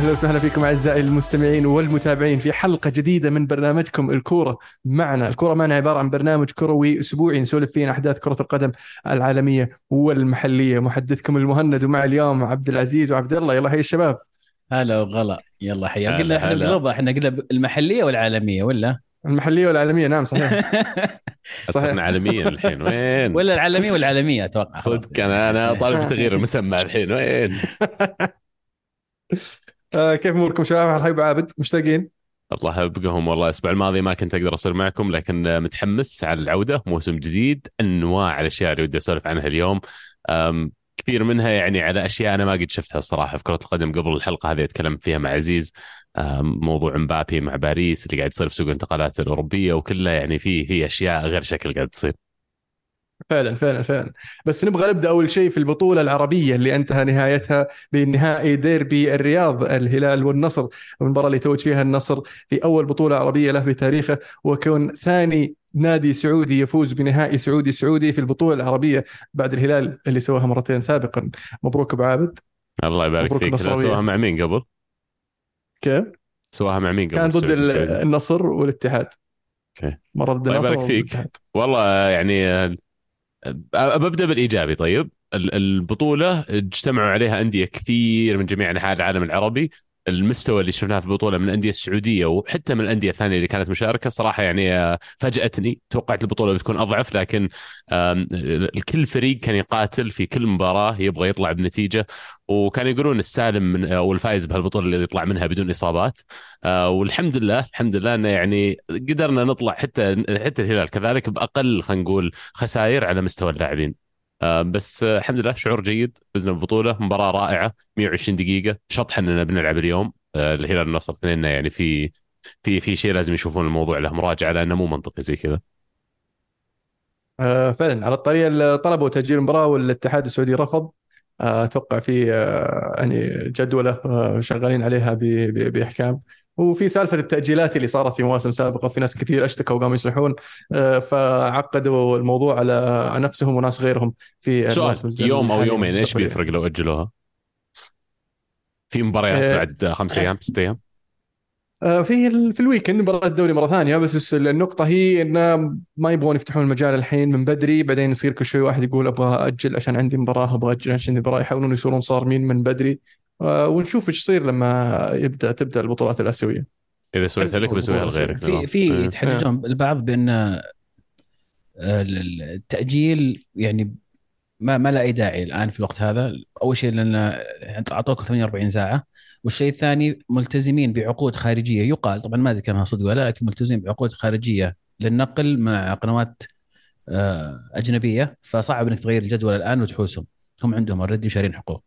أهلا وسهلا فيكم أعزائي المستمعين والمتابعين في حلقة جديدة من برنامجكم الكورة معنا، الكورة معنا عبارة عن برنامج كروي أسبوعي نسولف فيه عن أحداث كرة القدم العالمية والمحلية، محدثكم المهند ومع اليوم عبد العزيز وعبد الله يلا حي الشباب. هلا وغلا يلا حيا هلا قلنا إحنا. نقلبها إحنا قلنا المحلية والعالمية ولا المحلية والعالمية نعم صحيح صرنا عالميا الحين وين؟ ولا العالمية والعالمية أتوقع. صدق أنا أنا طالب تغيير المسمى الحين وين؟ آه كيف أموركم شباب؟ حبيب عابد مشتاقين؟ الله يبقهم والله. الأسبوع الماضي ما كنت أقدر أصير معكم لكن متحمس على العودة. موسم جديد أنواع الأشياء اللي ودي أسولف عنها اليوم. كثير منها يعني على أشياء أنا ما قد شفتها الصراحه في كرة القدم قبل الحلقة هذه أتكلم فيها مع عزيز. موضوع مبابي مع باريس اللي قاعد يصير في سوق الانتقالات الأوروبية وكلها يعني في في أشياء غير شكل قاعد تصير. فعلا فعلا فعلا بس نبغى نبدأ أول شيء في البطولة العربية اللي انتهى نهايتها بنهائي ديربي الرياض الهلال والنصر المباراة اللي توج فيها النصر في أول بطولة عربية له بتاريخه وكون ثاني نادي سعودي يفوز بنهائي سعودي سعودي في البطولة العربية بعد الهلال اللي سواها مرتين سابقا مبروك أبو عابد الله يبارك فيك. سواها مع مين قبل؟ كيف؟ سواها مع مين قبل؟ كان ضد؟ النصر والاتحاد أوكي مرة ضد الله النصر يبارك فيك. والاتحاد والله يعني ببدا بالإيجابي طيب. ال- البطولة اجتمعوا عليها أندية كثير من جميع أنحاء العالم العربي. المستوى اللي شفناه في البطولة من الأندية السعودية وحتى من الأندية الثانية اللي كانت مشاركة صراحة يعني آه، فاجأتني. توقعت البطولة بتكون أضعف لكن الكل فريق كان يقاتل في كل مباراة يبغى يطلع بنتيجة وكانوا يقولون السالم من أو الفائز بهالبطولة اللي يطلع منها بدون إصابات. آه، والحمد لله الحمد لله إنه يعني قدرنا نطلع حتى حتى الهلال كذلك بأقل خلينا نقول خسائر على مستوى اللاعبين. آه، بس آه، الحمد لله شعور جيد فزنا بالبطولة مباراة رائعة 120 دقيقة شطح اننا بنلعب اليوم. آه، الهلال والنصر اثنين يعني في في في شيء لازم يشوفون الموضوع له مراجعة لأنه مو منطقي زي كذا. آه، فعلا على الطريقة اللي طلبوا تأجيل المباراة والاتحاد السعودي رفض. أتوقع في يعني جدولة شغالين عليها بإحكام. وفي سالفة التأجيلات اللي صارت في مواسم سابقة في ناس كثير اشتكوا وقاموا يصيحون آه، فعقدوا الموضوع على نفسهم وناس غيرهم في المواسم سؤال يوم أو يومين إيش. بيفرق لو أجلوها؟ في مباريات آه، بعد خمس أيام ست أيام آه، في في الويكند مباراة الدوري مرة ثانية بس النقطة هي انه ما يبغون يفتحون المجال الحين من بدري بعدين يصير كل شوي واحد يقول أبغى أجل عشان عندي مباراة أبغى أجل عشان عندي مباراة يحاولون يصيرون صارمين من بدري ونشوف إيش يصير لما يبدأ تبدأ البطولات الآسيوية. إذا سويتها لك بسويها لغيرك؟ في في آه. يتحدثون البعض بأن آه، ال- التأجيل يعني ما ما له أي داعي الآن في الوقت هذا. أول شيء لأن اعطوكم 48 ساعة. والشيء الثاني ملتزمين بعقود خارجية. يقال طبعا ما أدري كانها صدق ولا لا لكن ملتزمين بعقود خارجية للنقل مع قنوات آه، أجنبية. فصعب إنك تغير الجدول الآن وتحوسهم. هم عندهم already شارين حقوق.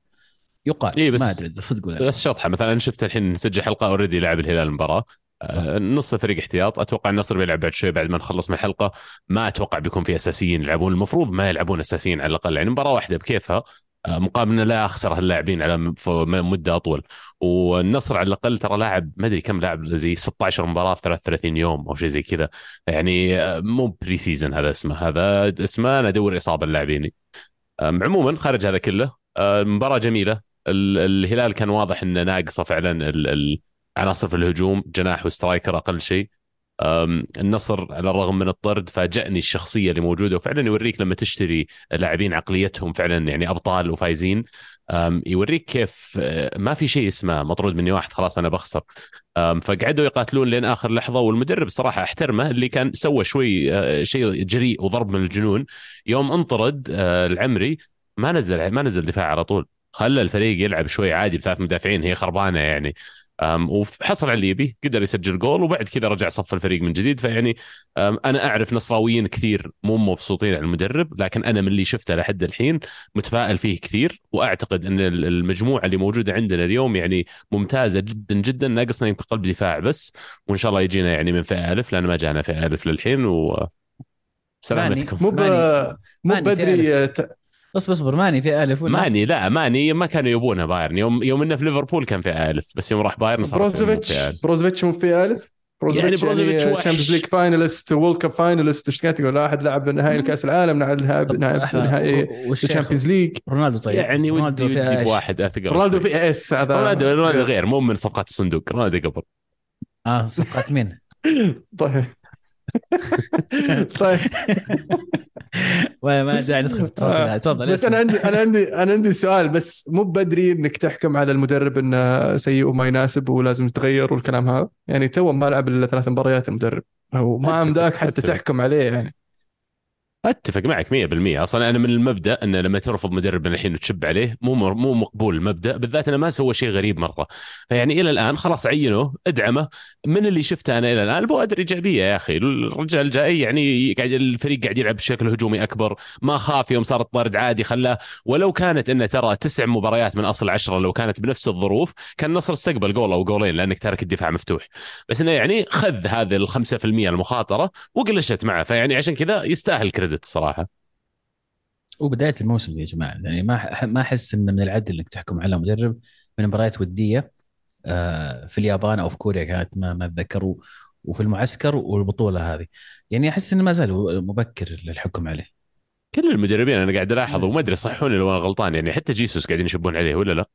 يقال إيه بس- ما ادري صدق ولا لا. بس شطحة مثلا شفت الحين نسجل حلقة already لاعب الهلال المباراة. آه، نص الفريق احتياط. أتوقع النصر بيلعب بعد شوي بعد ما نخلص من الحلقة. ما أتوقع بيكون في أساسيين يلعبون. المفروض ما يلعبون أساسيين على الأقل يعني مباراة واحدة بكيفها. آه، مقابل إنه لا أخسر هاللاعبين على مدة أطول. والنصر على الأقل ترى لاعب ما أدري كم لاعب زي 16 مباراة في 33 يوم أو شيء زي كذا. يعني آه، مو pre-season هذا اسمه. هذا اسمه أنا أدور إصابة اللاعبين. عموما خارج هذا كله مباراة جميلة. ال- الهلال كان واضح إنه ناقصه فعلا عناصر في الهجوم جناح وسترايكر أقل شيء. النصر على الرغم من الطرد فاجأني الشخصية اللي موجودة وفعلا يوريك لما تشتري لاعبين عقليتهم فعلا يعني أبطال وفايزين. يوريك كيف أه، ما في شيء اسمه مطرود مني واحد خلاص أنا بخسر. فقعدوا يقاتلون لين آخر لحظة والمدرب صراحة احترمه اللي كان سوى شوي أه، شيء جريء وضرب من الجنون. يوم انطرد أه، العمري ما نزل ما نزل دفاع على طول. خلى الفريق يلعب شوي عادي بثلاث مدافعين هي خربانة يعني. وحصل على اللي يبيه قدر يسجل جول وبعد كذا رجع صف الفريق من جديد. فيعني أنا أعرف نصراويين كثير مو مبسوطين على المدرب لكن أنا من اللي شفته لحد الحين متفائل فيه كثير. وأعتقد إن ال- المجموعة اللي موجودة عندنا اليوم يعني ممتازة جدا جدا ناقصنا يمكن قلب دفاع بس. وإن شاء الله يجينا يعني من فئة ألف لأن ما جانا فئة ألف للحين. و سلامتكم. مو مو بدري اصبر اصبر ماني في ألف ولا؟ ماني لا ماني ما كانوا يبونه بايرن. يوم يوم إنه في ليفربول كان في ألف بس يوم راح بايرن صار بروزوفيتش. بروزوفيتش مو في ألف؟ بروزوفيتش يعني بروزوفيتش. تشامبيونز ليج فاينلست وورلد كاب فاينلست إيش كانت تقول؟ احد لعب نهائي كاس العالم نهائي والشيخ؟ الشامبيونز ليج رونالدو طيب. يعني ودي رونالدو ودي؟ بواحد اثقل رونالدو. في اس هذا رونالدو. رونالدو غير مو من صفقات الصندوق. رونالدو قبل. آه صفقات مين؟ طيب. طيب. ما داعي ندخل في التفاصيل. تفضل بس أنا عندي أنا عندي أنا عندي سؤال بس مو بدري إنك تحكم على المدرب إنه سيء وما يناسب ولازم يتغير والكلام هذا؟ يعني تو ما لعب إلا ثلاث مباريات المدرب. أو ما أتفق- أمداك حتى. تحكم عليه يعني. أتفق معك 100% أصلا أنا من المبدأ أن لما ترفض مدرب الحين وتشب عليه مو مو مقبول المبدأ بالذات أنه ما سوى شيء غريب مرة. فيعني إلى الآن خلاص عينه ادعمه. من اللي شفته أنا إلى الآن؟ البوادر إيجابية يا أخي. الرجال جاي يعني قاعد الفريق قاعد يلعب بشكل هجومي أكبر ما خاف يوم صار الطرد عادي خلاه. ولو كانت إنه ترى تسع مباريات من أصل عشرة لو كانت بنفس الظروف كان النصر استقبل جول أو جولين لأنك تارك الدفاع مفتوح. بس إنه يعني خذ هذه ال 5% المخاطرة وقلشت معه. فيعني عشان كذا يستاهل كريدت. الصراحه وبدايه الموسم يا جماعة يعني ما ما أحس إنه من العدل إنك تحكم على مدرب. من مباريات ودية آه، في اليابان أو في كوريا كانت ما ما أتذكر وفي المعسكر والبطولة هذه. يعني أحس إنه ما زال مبكر للحكم عليه. كل المدربين أنا قاعد ألاحظ وما أدري صحوني لو أنا غلطان يعني حتى جيسوس قاعدين يشبون عليه ولا لا؟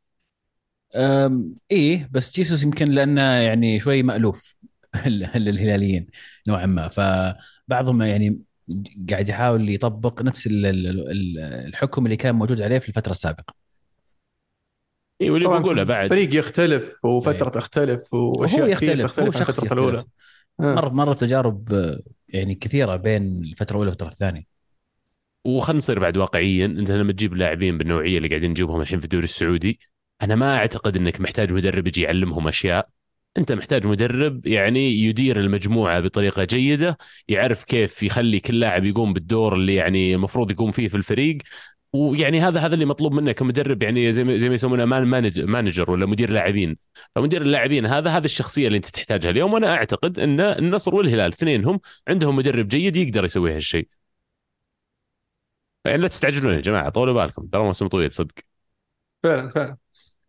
إيه بس جيسوس يمكن لأنه يعني شوي مألوف للهلاليين نوعا ما. فبعضهم يعني قاعد يحاول يطبق نفس ال- ال- ال- الحكم اللي كان موجود عليه في الفترة السابقة. اي واللي بقوله بعد. فريق يختلف وفترة تختلف وأشياء هو كثير يختلف هو تختلف عن شخص الفترة الأولى. يختلف آه. مر مر تجارب يعني كثيرة بين الفترة الأولى والفترة الثانية. وخلنا نصير بعد واقعيين أنت لما تجيب لاعبين بالنوعية اللي قاعدين نجيبهم الحين في الدوري السعودي أنا ما أعتقد إنك محتاج مدرب يجي يعلمهم أشياء. أنت محتاج مدرب يعني يدير المجموعة بطريقة جيدة يعرف كيف يخلي كل لاعب يقوم بالدور اللي يعني المفروض يقوم فيه في الفريق. ويعني هذا هذا اللي مطلوب منك كمدرب يعني زي ما زي ما يسمونه man manag- manager ولا مدير لاعبين. فمدير اللاعبين هذا هذا الشخصية اللي أنت تحتاجها اليوم وأنا أعتقد أن النصر والهلال اثنينهم عندهم مدرب جيد يقدر يسوي هالشيء. يعني لا تستعجلون يا جماعة طولوا بالكم ترى موسم طويل صدق. فعلا فعلا.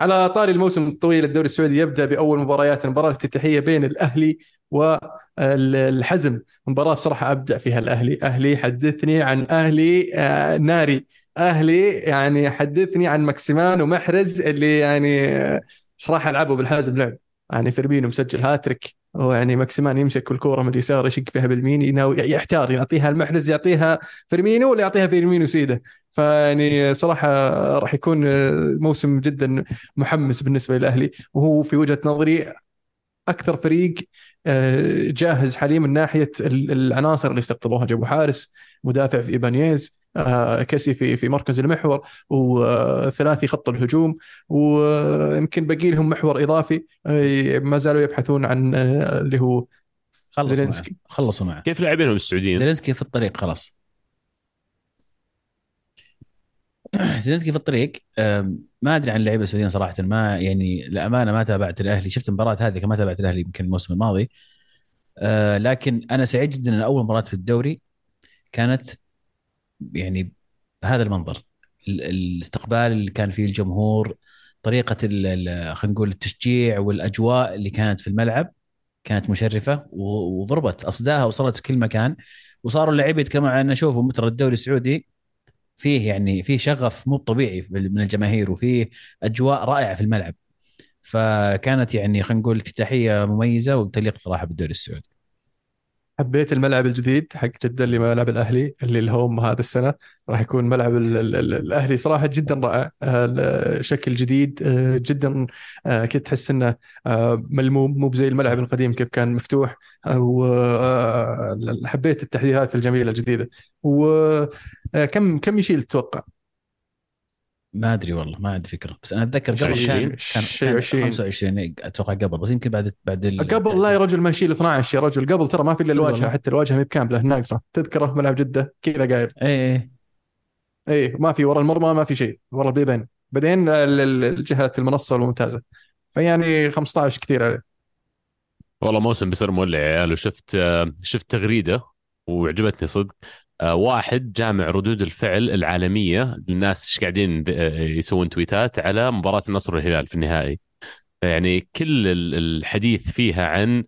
على طاري الموسم الطويل الدوري السعودي يبدأ بأول مباريات المباراة الافتتاحية بين الأهلي والحزم. مباراة بصراحة أبدع فيها الأهلي. أهلي حدثني عن أهلي آه، ناري. أهلي يعني حدثني عن ماكسيمان ومحرز اللي يعني آه، صراحة لعبوا بالحزم لعب يعني فيرمينو مسجل هاتريك. يعني ماكسيمان يمسك الكوره من اليسار يشق فيها باليمين يناوي يحتار يعطيها المحرز يعطيها فيرمينو ولا يعطيها فيرمينو سيده؟ فيعني صراحة راح يكون موسم جدا محمس بالنسبة للأهلي. وهو في وجهة نظري أكثر فريق آه، جاهز حاليا من ناحية ال- العناصر اللي استقطبوها جابوا حارس مدافع في ايبانييز آه، كسي في في مركز المحور وثلاثي خط الهجوم ويمكن باقي لهم محور إضافي آه، ما زالوا يبحثون عن اللي هو خلصوا معه. زيلينسكي. خلصوا معه. كيف لاعبينهم السعوديين؟ زيلينسكي في الطريق خلاص. زيلينسكي في الطريق ما أدري عن اللعيبة السعوديين صراحة ما يعني للأمانة ما تابعت الأهلي شفت المباراه هذه كما تابعت الأهلي يمكن الموسم الماضي. أه، لكن أنا سعيد جدا إن أول مباراة في الدوري كانت يعني بهذا المنظر ال- الاستقبال اللي كان فيه الجمهور طريقة خلينا نقول التشجيع والأجواء اللي كانت في الملعب كانت مشرفة وضربت أصداها وصلت في كل مكان. وصاروا اللعيبة يتكلمون عن شوفوا ترى الدوري السعودي فيه يعني فيه شغف مو طبيعي من الجماهير وفيه أجواء رائعة في الملعب. فكانت يعني خلينا نقول افتتاحية مميزة وتليق صراحة بالدوري السعودي. حبيت الملعب الجديد حق جدة اللي ملعب الأهلي اللي الهوم هذا السنة. راح يكون ملعب ال- ال- ال- الأهلي صراحة جدا رائع آه، شكل جديد آه، جدا آه، كنت تحس إنه ملموم مو بزي الملعب القديم كيف كان مفتوح وحبيت التحديثات الجميلة الجديدة. وكم كم يشيل تتوقع؟ ما أدري والله ما عندي فكرة. بس أنا أتذكر قبل كان 20 كان شيء كان 20. 25 أتوقع قبل بس يمكن بعد بعد ال- قبل لا يا رجل ما يشيل 12 يا رجل قبل ترى ما في إلا الواجهة والله. حتى الواجهة ما بكاملة ناقصة تذكرة ملعب جدة كذا قايل. اي اي اي ما في ورا المرمى ما في شيء ورا البيبان. بعدين ال- ال- الجهة المنصة الممتازة. فيعني 15 كثير عليه. والله موسم بيصير مولع يا عيال وشفت شفت تغريدة وعجبتني صدق. واحد جامع ردود الفعل العالمية. للناس إيش قاعدين آه، يسوون تويتات على مباراة النصر والهلال في النهائي. يعني كل ال- الحديث فيها عن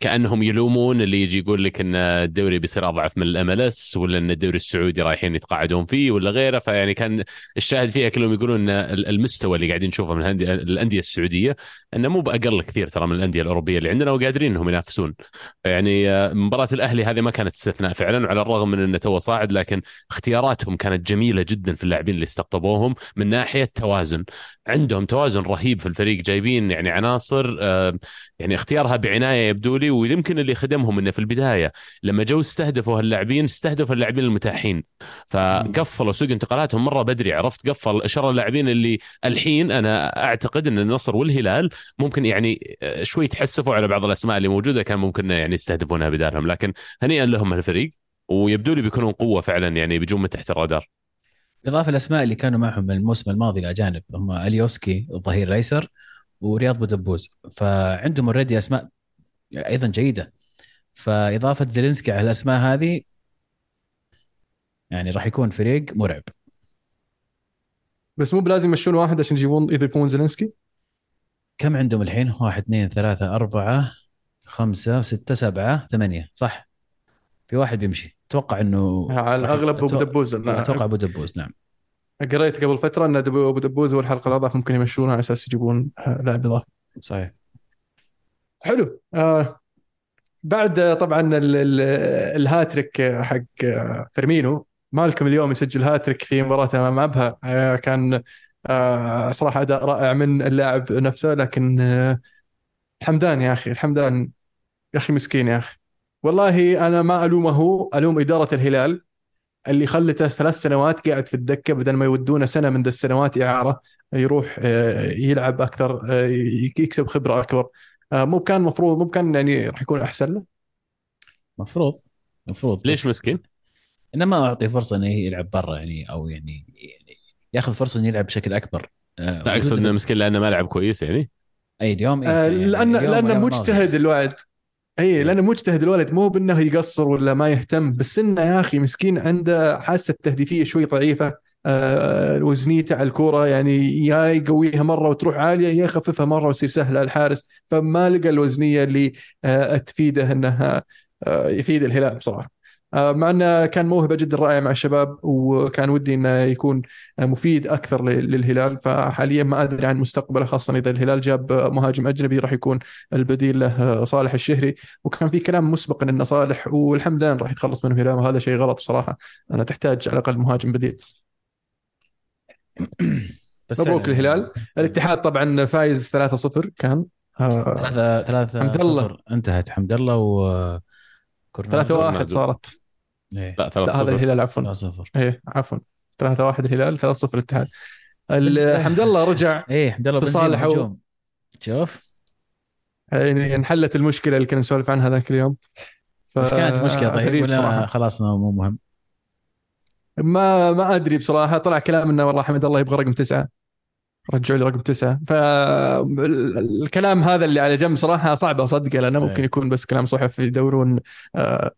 كأنهم يلومون اللي يجي يقول لك إن الدوري بيصير أضعف من ال MLS ولا إن الدوري السعودي رايحين يتقاعدون فيه ولا غيره. فيعني كان الشاهد فيها كلهم يقولون إن المستوى اللي قاعدين نشوفه من الانديه السعودية إنه مو بأقل كثير ترى من الأندية الأوروبية اللي عندنا وقادرين إنهم ينافسون. يعني آه، مباراة الأهلي هذه ما كانت استثناء فعلا وعلى الرغم من إنه تو صاعد لكن اختياراتهم كانت جميلة جدا في اللاعبين اللي استقطبوهم من ناحية توازن. عندهم توازن رهيب في الفريق جايبين يعني عناصر آه، يعني اختيارها بعناية يبدو لي ويمكن اللي خدمهم إنه في البداية لما جو استهدفوا هاللاعبين استهدفوا اللاعبين المتاحين. فقفلوا سوق انتقالاتهم مرة بدري عرفت؟ قفل شر اللاعبين اللي الحين أنا أعتقد إن النصر والهلال ممكن يعني آه، شوي تحسفوا على بعض الأسماء اللي موجودة كان ممكن يعني يستهدفونها بدالهم. لكن هنيئا لهم الفريق ويبدو لي بيكونون قوة فعلا يعني بيجون من تحت الرادار. بالاضافه الاسماء اللي كانوا معهم الموسم الماضي الأجانب هم أليوسكي الظهير الأيسر ورياض بودبوز فعندهم already أسماء أيضا جيدة. فإضافة زيلينسكي على الأسماء هذه يعني راح يكون فريق مرعب. بس مو بلازم يمشون واحد عشان يجيبون يضيفون زيلينسكي؟ كم عندهم الحين؟ واحد اثنين ثلاثة أربعة خمسة ستة سبعة ثمانية. صح؟ في واحد بيمشي. أتوقع إنه على الأغلب أبو أتوقع- دبوز أتوقع أبو دبوز نعم. قريت قبل فترة إن أبو دبوز والحلقة الاضافه ممكن يمشونه على أساس يجيبون لاعب إضافي. صحيح. حلو. آه بعد طبعا ال- ال- الهاتريك حق آه، فيرمينو. مالكم اليوم يسجل هاتريك في مباراة أمام أبها. آه كان آه صراحة أداء رائع من اللاعب نفسه لكن الحمدان يا أخي الحمدان يا أخي مسكين يا أخي. والله أنا ما ألومه ألوم إدارة الهلال اللي خلته ثلاث سنوات قاعد في الدكة بدل ما يودونه سنة من السنوات إعارة يروح يلعب أكثر يكسب خبرة أكبر. مو كان مفروض مو كان يعني راح يكون أحسن له. مفروض. مفروض ليش مسكين؟ إنه ما اعطي فرصة إنه يلعب برا يعني أو يعني يعني ياخذ فرصة إنه يلعب بشكل أكبر. آه، لا أقصد إنه مسكين لأنه ما لعب كويس يعني. أي اليوم إيه آه، يعني لأن اليوم لأنه واليوم مجتهد الولد اي لأنه مجتهد الولد مو بإنه يقصر ولا ما يهتم بس إنه يا أخي مسكين عنده حاسة التهديفيه شوي ضعيفة. آه وزنيته على الكوره يعني يا يقويها مرة وتروح عالية يا يخففها مرة ويصير سهله على الحارس. فما لقى الوزنية اللي آه تفيده إنها آه يفيد الهلال بصراحة. آه، مع إنه كان موهبة جدا رائعة مع الشباب وكان ودي إنه يكون آه، مفيد أكثر لل- للهلال. فحاليا ما أدري عن مستقبله خاصة إذا الهلال جاب آه، مهاجم أجنبي راح يكون البديل له آه، صالح الشهري. وكان في كلام مسبقا انه صالح والحمدان راح يتخلص منه الهلال وهذا شيء غلط بصراحة. أنا تحتاج على الأقل مهاجم بديل. بس مبروك فعلاً الهلال الاتحاد طبعا فايز 3-0 كان آه، ثلاثة ثلاثة حمد الله. صفر انتهت حمد الله و كورنادو. 3-1 كورنادو. صارت إيه. لا ثلاث لا هذا صفر الهلال عفوا 3 0 إيه عفوا 3-1 الهلال 3-0 الاتحاد ال- حمد الله رجع إيه حمد الله. هجوم. شوف يعني انحلت المشكلة اللي كنا نسولف عنها ذاك اليوم ف- وش كانت المشكلة طيب ولا. خلاص إنه مو مهم ما ما أدري بصراحة طلع كلام إنه والله حمد الله يبغى رقم تسعة. رجعوا لي رقم تسعة. فالكلام هذا اللي على جنب صراحة صعب أصدقه لأنه ممكن أي. يكون بس كلام صحف يدورون آه،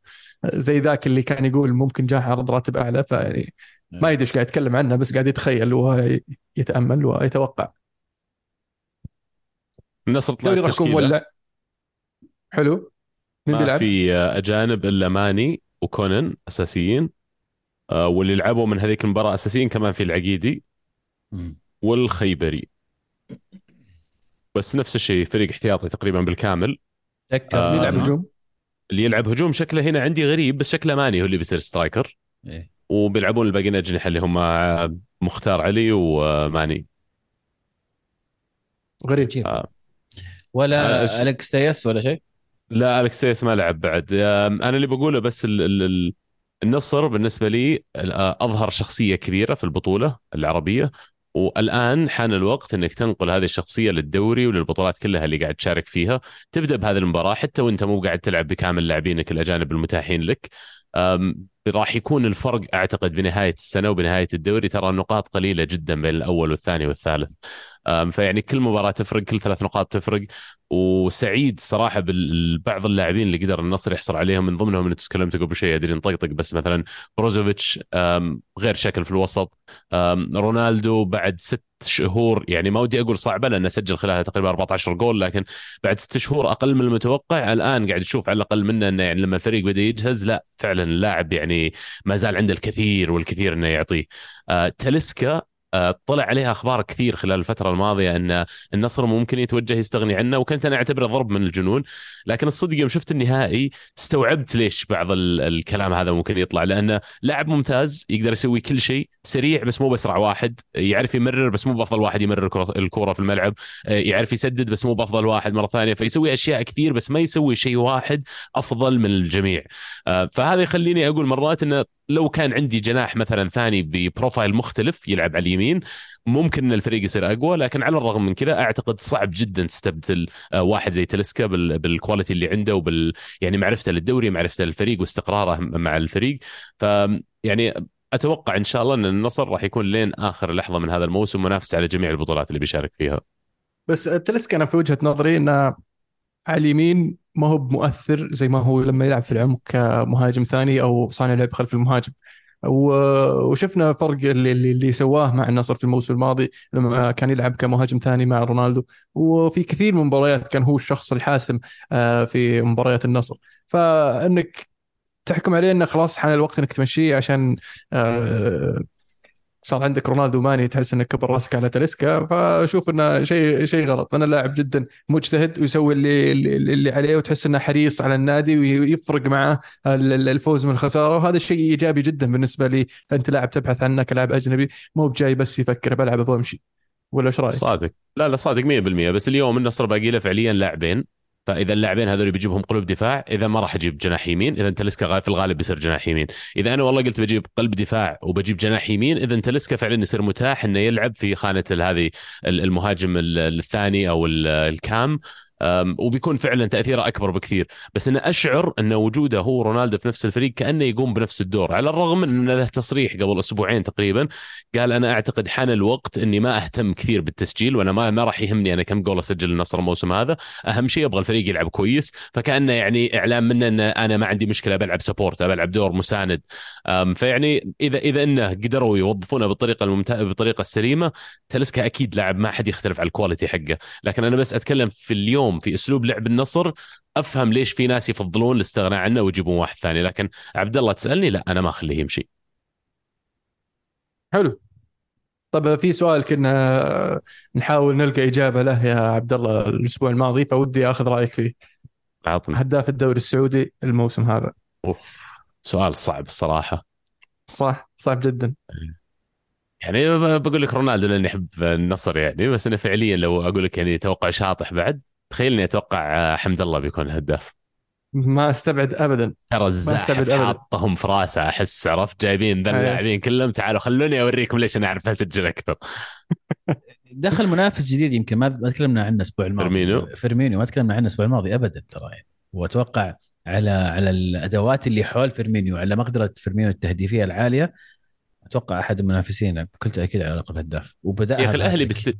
زي ذاك اللي كان يقول ممكن جاه عرض راتب أعلى فيعني ما يدري إيش قاعد يتكلم عنه بس قاعد يتخيل ويتامل ويتوقع. النصر طلع راح يكون. مولع حلو. مين بيلعب؟ في آه، أجانب إلا ماني وكونن أساسيين. واللي لعبوا من هذيك المباراة أساسيين كمان في العقيدي. والخيبري بس نفس الشيء فريق احتياطي تقريبا بالكامل تذكر آه، يلعب. هجوم؟ اللي يلعب هجوم شكله هنا عندي غريب بس شكله ماني هو اللي بيصير سترايكر إيه. وبيلعبون الباقيين اجنحه اللي هم آه، مختار علي وماني غريب عجيب. آه. ولا آه، الكس تيس ولا شيء لا الكسيس ما لعب بعد آم، أنا اللي بقوله بس ال ال ال النصر بالنسبة لي آه، أظهر شخصية كبيرة في البطولة العربية. والآن حان الوقت إنك تنقل هذه الشخصية للدوري وللبطولات كلها اللي قاعد تشارك فيها. تبدأ بهذه المباراة حتى وأنت مو قاعد تلعب بكامل لاعبينك الأجانب المتاحين لك. راح يكون الفرق أعتقد بنهاية السنة وبنهاية الدوري ترى النقاط قليلة جدا بين الأول والثاني والثالث. فيعني كل مباراة تفرق كل ثلاث نقاط تفرق. وسعيد صراحة ببعض اللاعبين اللي قدر النصر يحصل عليهم من ضمنهم اللي تكلمت قبل شوي ادري نطقطق بس مثلا بروزوفيتش غير شكل في الوسط. رونالدو بعد ست شهور يعني ما ودي أقول صعبة لأنه سجل خلالها تقريبا 14 جول لكن بعد ست شهور أقل من المتوقع الآن قاعد تشوف على الأقل منه إنه يعني لما الفريق بدأ يجهز لا فعلا اللاعب يعني ما زال عنده الكثير والكثير إنه يعطيه. آه تلسكا طلع عليها أخبار كثير خلال الفترة الماضية إن النصر ممكن يتوجه يستغني عنه وكنت أنا أعتبره ضرب من الجنون. لكن الصدق يوم شفت النهائي استوعبت ليش بعض ال- الكلام هذا ممكن يطلع. لأنه لاعب ممتاز يقدر يسوي كل شيء سريع بس مو بأسرع واحد يعرف يمرر بس مو بأفضل واحد يمرر الكورة في الملعب يعرف يسدد بس مو بأفضل واحد مرة ثانية فيسوي أشياء كثير بس ما يسوي شيء واحد أفضل من الجميع. آه، فهذا يخليني أقول مرات انه لو كان عندي جناح مثلا ثاني ب profile مختلف يلعب على اليمين ممكن إن الفريق يصير أقوى لكن على الرغم من كذا أعتقد صعب جدا تستبدل آه، واحد زي تلسكا بال- بال quality اللي عنده وبال يعني معرفته للدوري معرفته للفريق واستقراره مع الفريق. ف يعني أتوقع إن شاء الله إن النصر راح يكون لين آخر لحظة من هذا الموسم منافس على جميع البطولات اللي بيشارك فيها. بس تلسكا أنا في وجهة نظري إنه على اليمين ما هو بمؤثر زي ما هو لما يلعب في العمق كمهاجم ثاني أو صانع لعب خلف المهاجم. وشفنا فرق اللي, اللي اللي سواه مع النصر في الموسم الماضي لما كان يلعب كمهاجم ثاني مع رونالدو. وفي كثير من المباريات كان هو الشخص الحاسم آه، في مباريات النصر. فإنك تحكم عليه إنه خلاص حان الوقت إنك تمشيه عشان آه، صار عندك رونالدو ماني تحس إنك كبر راسك على تاليسكا فأشوف إنه شيء شيء غلط. أنا لاعب جدا مجتهد ويسوي اللي اللي عليه وتحس إنه حريص على النادي ويفرق معه ال- ال- الفوز من الخساره وهذا شيء إيجابي جدا بالنسبة لي. أنت لاعب تبحث عنه كلاعب أجنبي مو بجاي بس يفكر بلعب أبغى أمشي. ولا إيش رأيك؟ صادق. لا لا صادق 100% بس اليوم النصر باقي له فعليا لاعبين. فإذا اللاعبين هذول بيجيبهم قلوب دفاع إذا ما راح أجيب جناح يمين إذا تلسكا في الغالب بيصير جناح يمين. إذا أنا والله قلت بجيب قلب دفاع وبجيب جناح يمين إذا تلسكا فعلا يصير متاح إنه يلعب في خانة هذه ال- المهاجم ال- الثاني أو ال- الكام. وبيكون فعلا تأثيره أكبر بكثير. بس أنا أشعر أن وجوده هو رونالدو في نفس الفريق كأنه يقوم بنفس الدور. على الرغم من أن له تصريح قبل أسبوعين تقريبا قال أنا أعتقد حان الوقت أني ما أهتم كثير بالتسجيل وأنا ما ما راح يهمني أنا كم جول أسجل النصر الموسم هذا. أهم شيء أبغى الفريق يلعب كويس. فكأنه يعني إعلام منه أن أنا ما عندي مشكلة بلعب سبورت بلعب دور مساند. فيعني اذا إذا إنه قدروا يوظفونه بالطريقة الممتازه بالطريقة السليمة تلسكا أكيد لاعب ما حد يختلف على ال quality حقه. لكن أنا بس أتكلم في اليوم في أسلوب لعب النصر أفهم ليش في ناس يفضلون الاستغناء عنه ويجيبون واحد ثاني. لكن عبد الله تسألني؟ لا أنا ما أخليه يمشي. حلو. طب في سؤال كنا نحاول نلقى إجابة له يا عبد الله الأسبوع الماضي فودي أخذ رأيك فيه. عطنا هداف الدوري السعودي الموسم هذا. أوف سؤال صعب الصراحة. صح صعب جدا. يعني بقول لك رونالدو لأني أحب النصر يعني بس أنا فعليا لو أقول لك يعني توقع شاطح بعد تخيل إني أتوقع آه، حمد الله بيكون الهداف. ما أستبعد ابدا. ترى أستبعد الزاحف أبداً. حاطهم في راسه أحس عرفت؟ جايبين ذا أيه. اللاعبين كلهم تعالوا خلوني أوريكم ليش أنا أعرف أسجل أكثر. دخل منافس جديد يمكن ما ما تكلمنا عنه الأسبوع الماضي. فيرمينو. فيرمينيو ما تكلمنا عنه الأسبوع الماضي ابدا ترى. يعني وأتوقع على على الأدوات اللي حول فيرمينيو على مقدرة فيرمينيو التهديفية العالية أتوقع أحد المنافسين بكل تأكيد على لقب هداف وبدا يا أخي الأهلي بس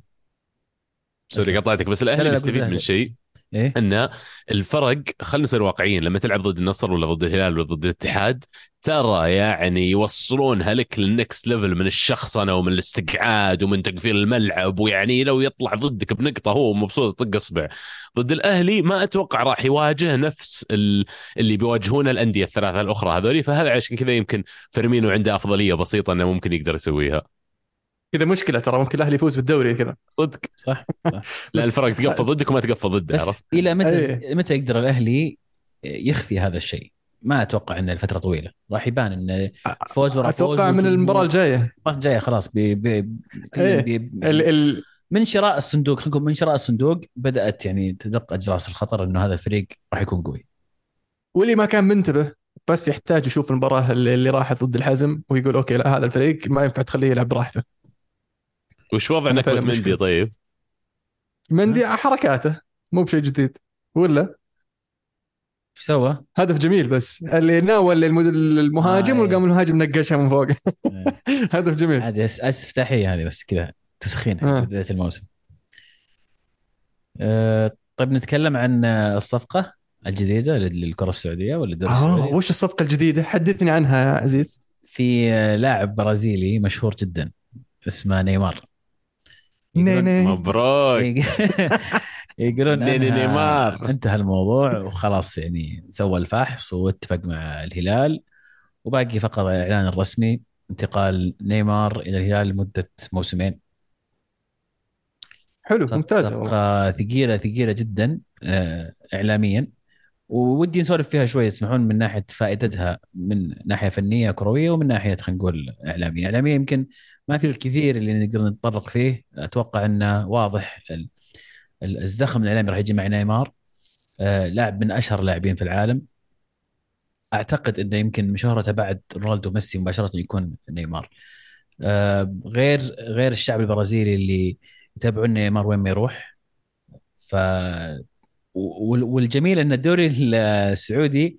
sorry قطعتك بس لا، الأهلي بالأهلي. من شيء إيه؟ أن الفرق خلينا نصير واقعيين لما تلعب ضد النصر ولا ضد الهلال ولا ضد الاتحاد ترى يعني يوصلونها لك لل next level من الشخصنة ومن الاستقعاد ومن تقفيل الملعب ويعني لو يطلع ضدك بنقطة هو مبسوط يطق اصبع. ضد الأهلي ما أتوقع راح يواجه نفس ال- اللي بيواجهونه الأندية الثلاثة الأخرى هذولي فهذا عشان كذا يمكن فيرمينو عنده أفضلية بسيطة إنه ممكن يقدر يسويها. كذا مشكلة ترى ممكن الأهلي يفوز بالدوري كذا صدق صح, صح. لا الفرق تقفل ضدك وما تقفل ضده بس عرفت إلى متى أيه. متى يقدر الأهلي يخفي هذا الشيء؟ ما أتوقع انه لفتره طويلة راح يبان انه فوز ورا فوز أتوقع من المباراة الجاية المباراة الجاية خلاص بي بي إيه. بي ال ال من شراء الصندوق خلينا نقول من شراء الصندوق بدأت يعني تدق أجراس الخطر إنه هذا الفريق راح يكون قوي واللي ما كان منتبه بس يحتاج يشوف المباراة اللي اللي راحت ضد الحزم ويقول okay لا هذا الفريق ما ينفع تخليه يلعب براحته وش وضع أنا نكبه فعلاً مندي. طيب؟ مندي حركاته مو بشيء جديد. ولا؟ إيش سوى؟ هدف جميل بس. اللي ناول المهاجم آه، وقام المهاجم نقشها من فوق. إيه. هدف جميل. عادي أس- استفتاحيه هذه بس كذا تسخين آه. بداية الموسم. آه، طيب نتكلم عن آه، الصفقة الجديدة لل- للكرة السعودية ولا الدوري آه السعودي؟ وش الصفقة الجديدة؟ حدثني عنها يا عزيز. في آه، لاعب برازيلي مشهور جدا اسمه نيمار. ني ني. مبروك. يقولون نيمار. انتهى الموضوع وخلاص يعني سوى الفحص واتفق مع الهلال. وباقي فقط الاعلان الرسمي انتقال نيمار إلى الهلال لمدة موسمين. حلو ممتازة والله. صفقه ثقيلة ثقيلة جدا آه، اعلاميا. وودي نسولف فيها شوية تسمحون من ناحية فائدتها من ناحية فنية كروية ومن ناحية خلينا نقول إعلامية، إعلامية يمكن ما في الكثير اللي نقدر نتطرق فيه، أتوقع إنه واضح ال- ال- الزخم الإعلامي راح يجي مع نيمار آه، لاعب من أشهر اللاعبين في العالم. أعتقد إنه يمكن شهرته بعد رونالدو وميسي مباشرة يكون نيمار. آه، غير غير الشعب البرازيلي اللي يتابعون نيمار وين ما يروح ف والجميل إن الدوري السعودي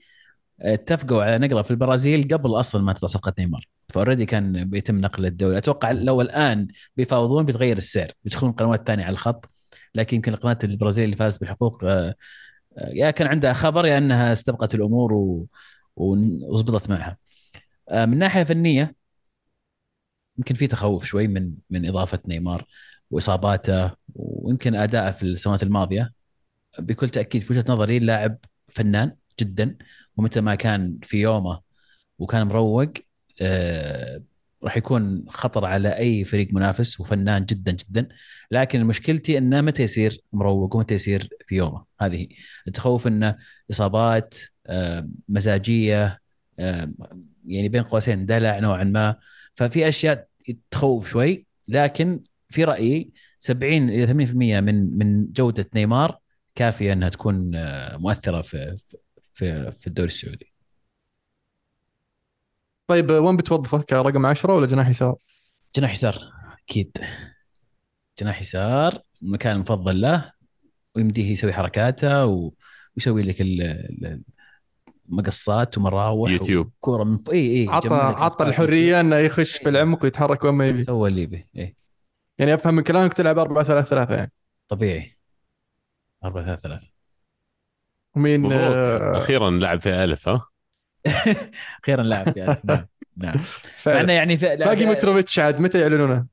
اتفقوا على نقله في البرازيل قبل أصلا ما تطلع صفقه نيمار ف already كان بيتم نقل الدوري. أتوقع لو الآن بيفاوضون بيتغير السعر بيدخلون قنوات ثانية على الخط. لكن يمكن قناه البرازيل اللي فازت بالحقوق آه، آه، يا كان عندها خبر يا إنها استبقت الأمور و- ون- وزبطت معها. آه، من ناحية فنية يمكن في تخوف شوي من من إضافة نيمار وإصاباته ويمكن أداءه في السنوات الماضية. بكل تأكيد في وجهة نظري اللاعب فنان جدا ومتى ما كان في يومه وكان مروق آه راح يكون خطر على أي فريق منافس وفنان جدا جدا لكن مشكلتي إنه متى يصير مروق ومتى يصير في يومه هذه هي. التخوف إنه إصابات آه مزاجية آه يعني بين قوسين دلع نوعا ما ففي أشياء تخوف شوي لكن في رأيي 70 إلى 80% من من جودة نيمار كافية أنها تكون آه، مؤثرة في في في الدوري السعودي طيب وين بتوظفه كرقم 10 ولا جناح يسار؟ جناح يسار أكيد جناح يسار المكان المفضل له ويمديه يسوي حركاته و- ويسوي لك ال- المقصات ومراوح يوتيوب. كوره من. إي إي عطى عطى الحرية إنه يخش في العمق ويتحرك وين ما. يبي سوى اللي يبي إي يعني أفهم من كلامك تلعب 4 3 3 يعني طبيعي 4 3 3 ومين آه، أخيرا لعب في ألف ها؟ أخيرا لاعب في ألف. نعم نعم. مع. إنه يعني في... باقي متروفيتش عاد متى يعلنونه؟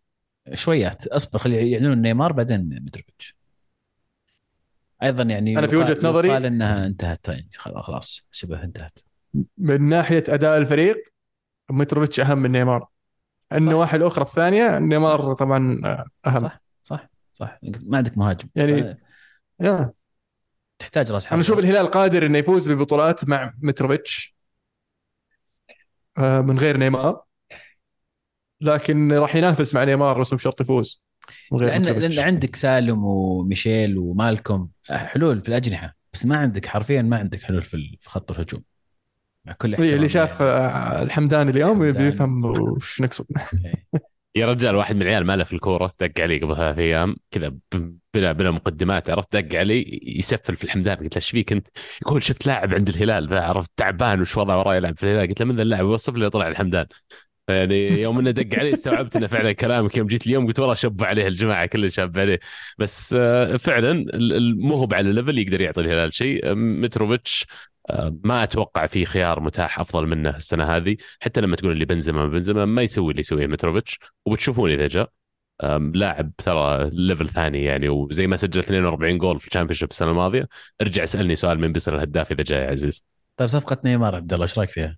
شويات أصبر خلي يعلنون نيمار بعدين متروفيتش. أيضا يعني أنا في وجهة نظري- يقال إنها انتهت يعني خلاص شبه انتهت. من ناحية أداء الفريق متروفيتش أهم من نيمار. النواحي الأخرى الثانية نيمار طبعا آه، أهم. صح صح صح. ما عندك مهاجم. يعني- يا. تحتاج راس حربة أنا أشوف الهلال قادر إنه يفوز ببطولات مع متروفيتش آه، من غير نيمار لكن راح ينافس مع نيمار بس مو شرط يفوز لأن. لأن عندك سالم وميشيل ومالكوم حلول في الأجنحة بس ما عندك حرفيا ما عندك حلول في ال- في خط الهجوم مع كل إيه، اللي شاف يعني. آه، الحمداني اليوم الحمداني. بيفهم وش نقصد يا رجال واحد من العيال ماله في الكورة دق علي قبل ثلاث أيام كذا بلا بلا مقدمات عرفت؟ دق علي يسفل في الحمدان. قلت له إيش فيك أنت؟ يقول شفت لاعب عند الهلال. ذا عرفت تعبان وش وضعه وراه يلعب في الهلال؟ قلت له من ذا اللاعب؟ وصف لي طلع الحمدان. يعني يوم إنه دق علي استوعبت إنه فعلا كلامك. يوم جيت اليوم قلت والله شب عليه الجماعة كله شاب عليه. بس آه، فعلا مو هو على level يقدر يعطي الهلال شيء. آه، متروفيتش آه، ما أتوقع في خيار متاح أفضل منه السنة هذه. حتى لما تقول اللي بنزيما بنزيما ما يسوي اللي يسويه متروفيتش. وبتشوفون إذا جاء. لاعب ترى level ثاني يعني وزي ما سجل 42 جول في ال Championship السنة الماضية. ارجع اسألني سؤال مين بيصير الهداف إذا جاء يا عزيز. طيب صفقة نيمار عبد الله إيش رأيك فيها؟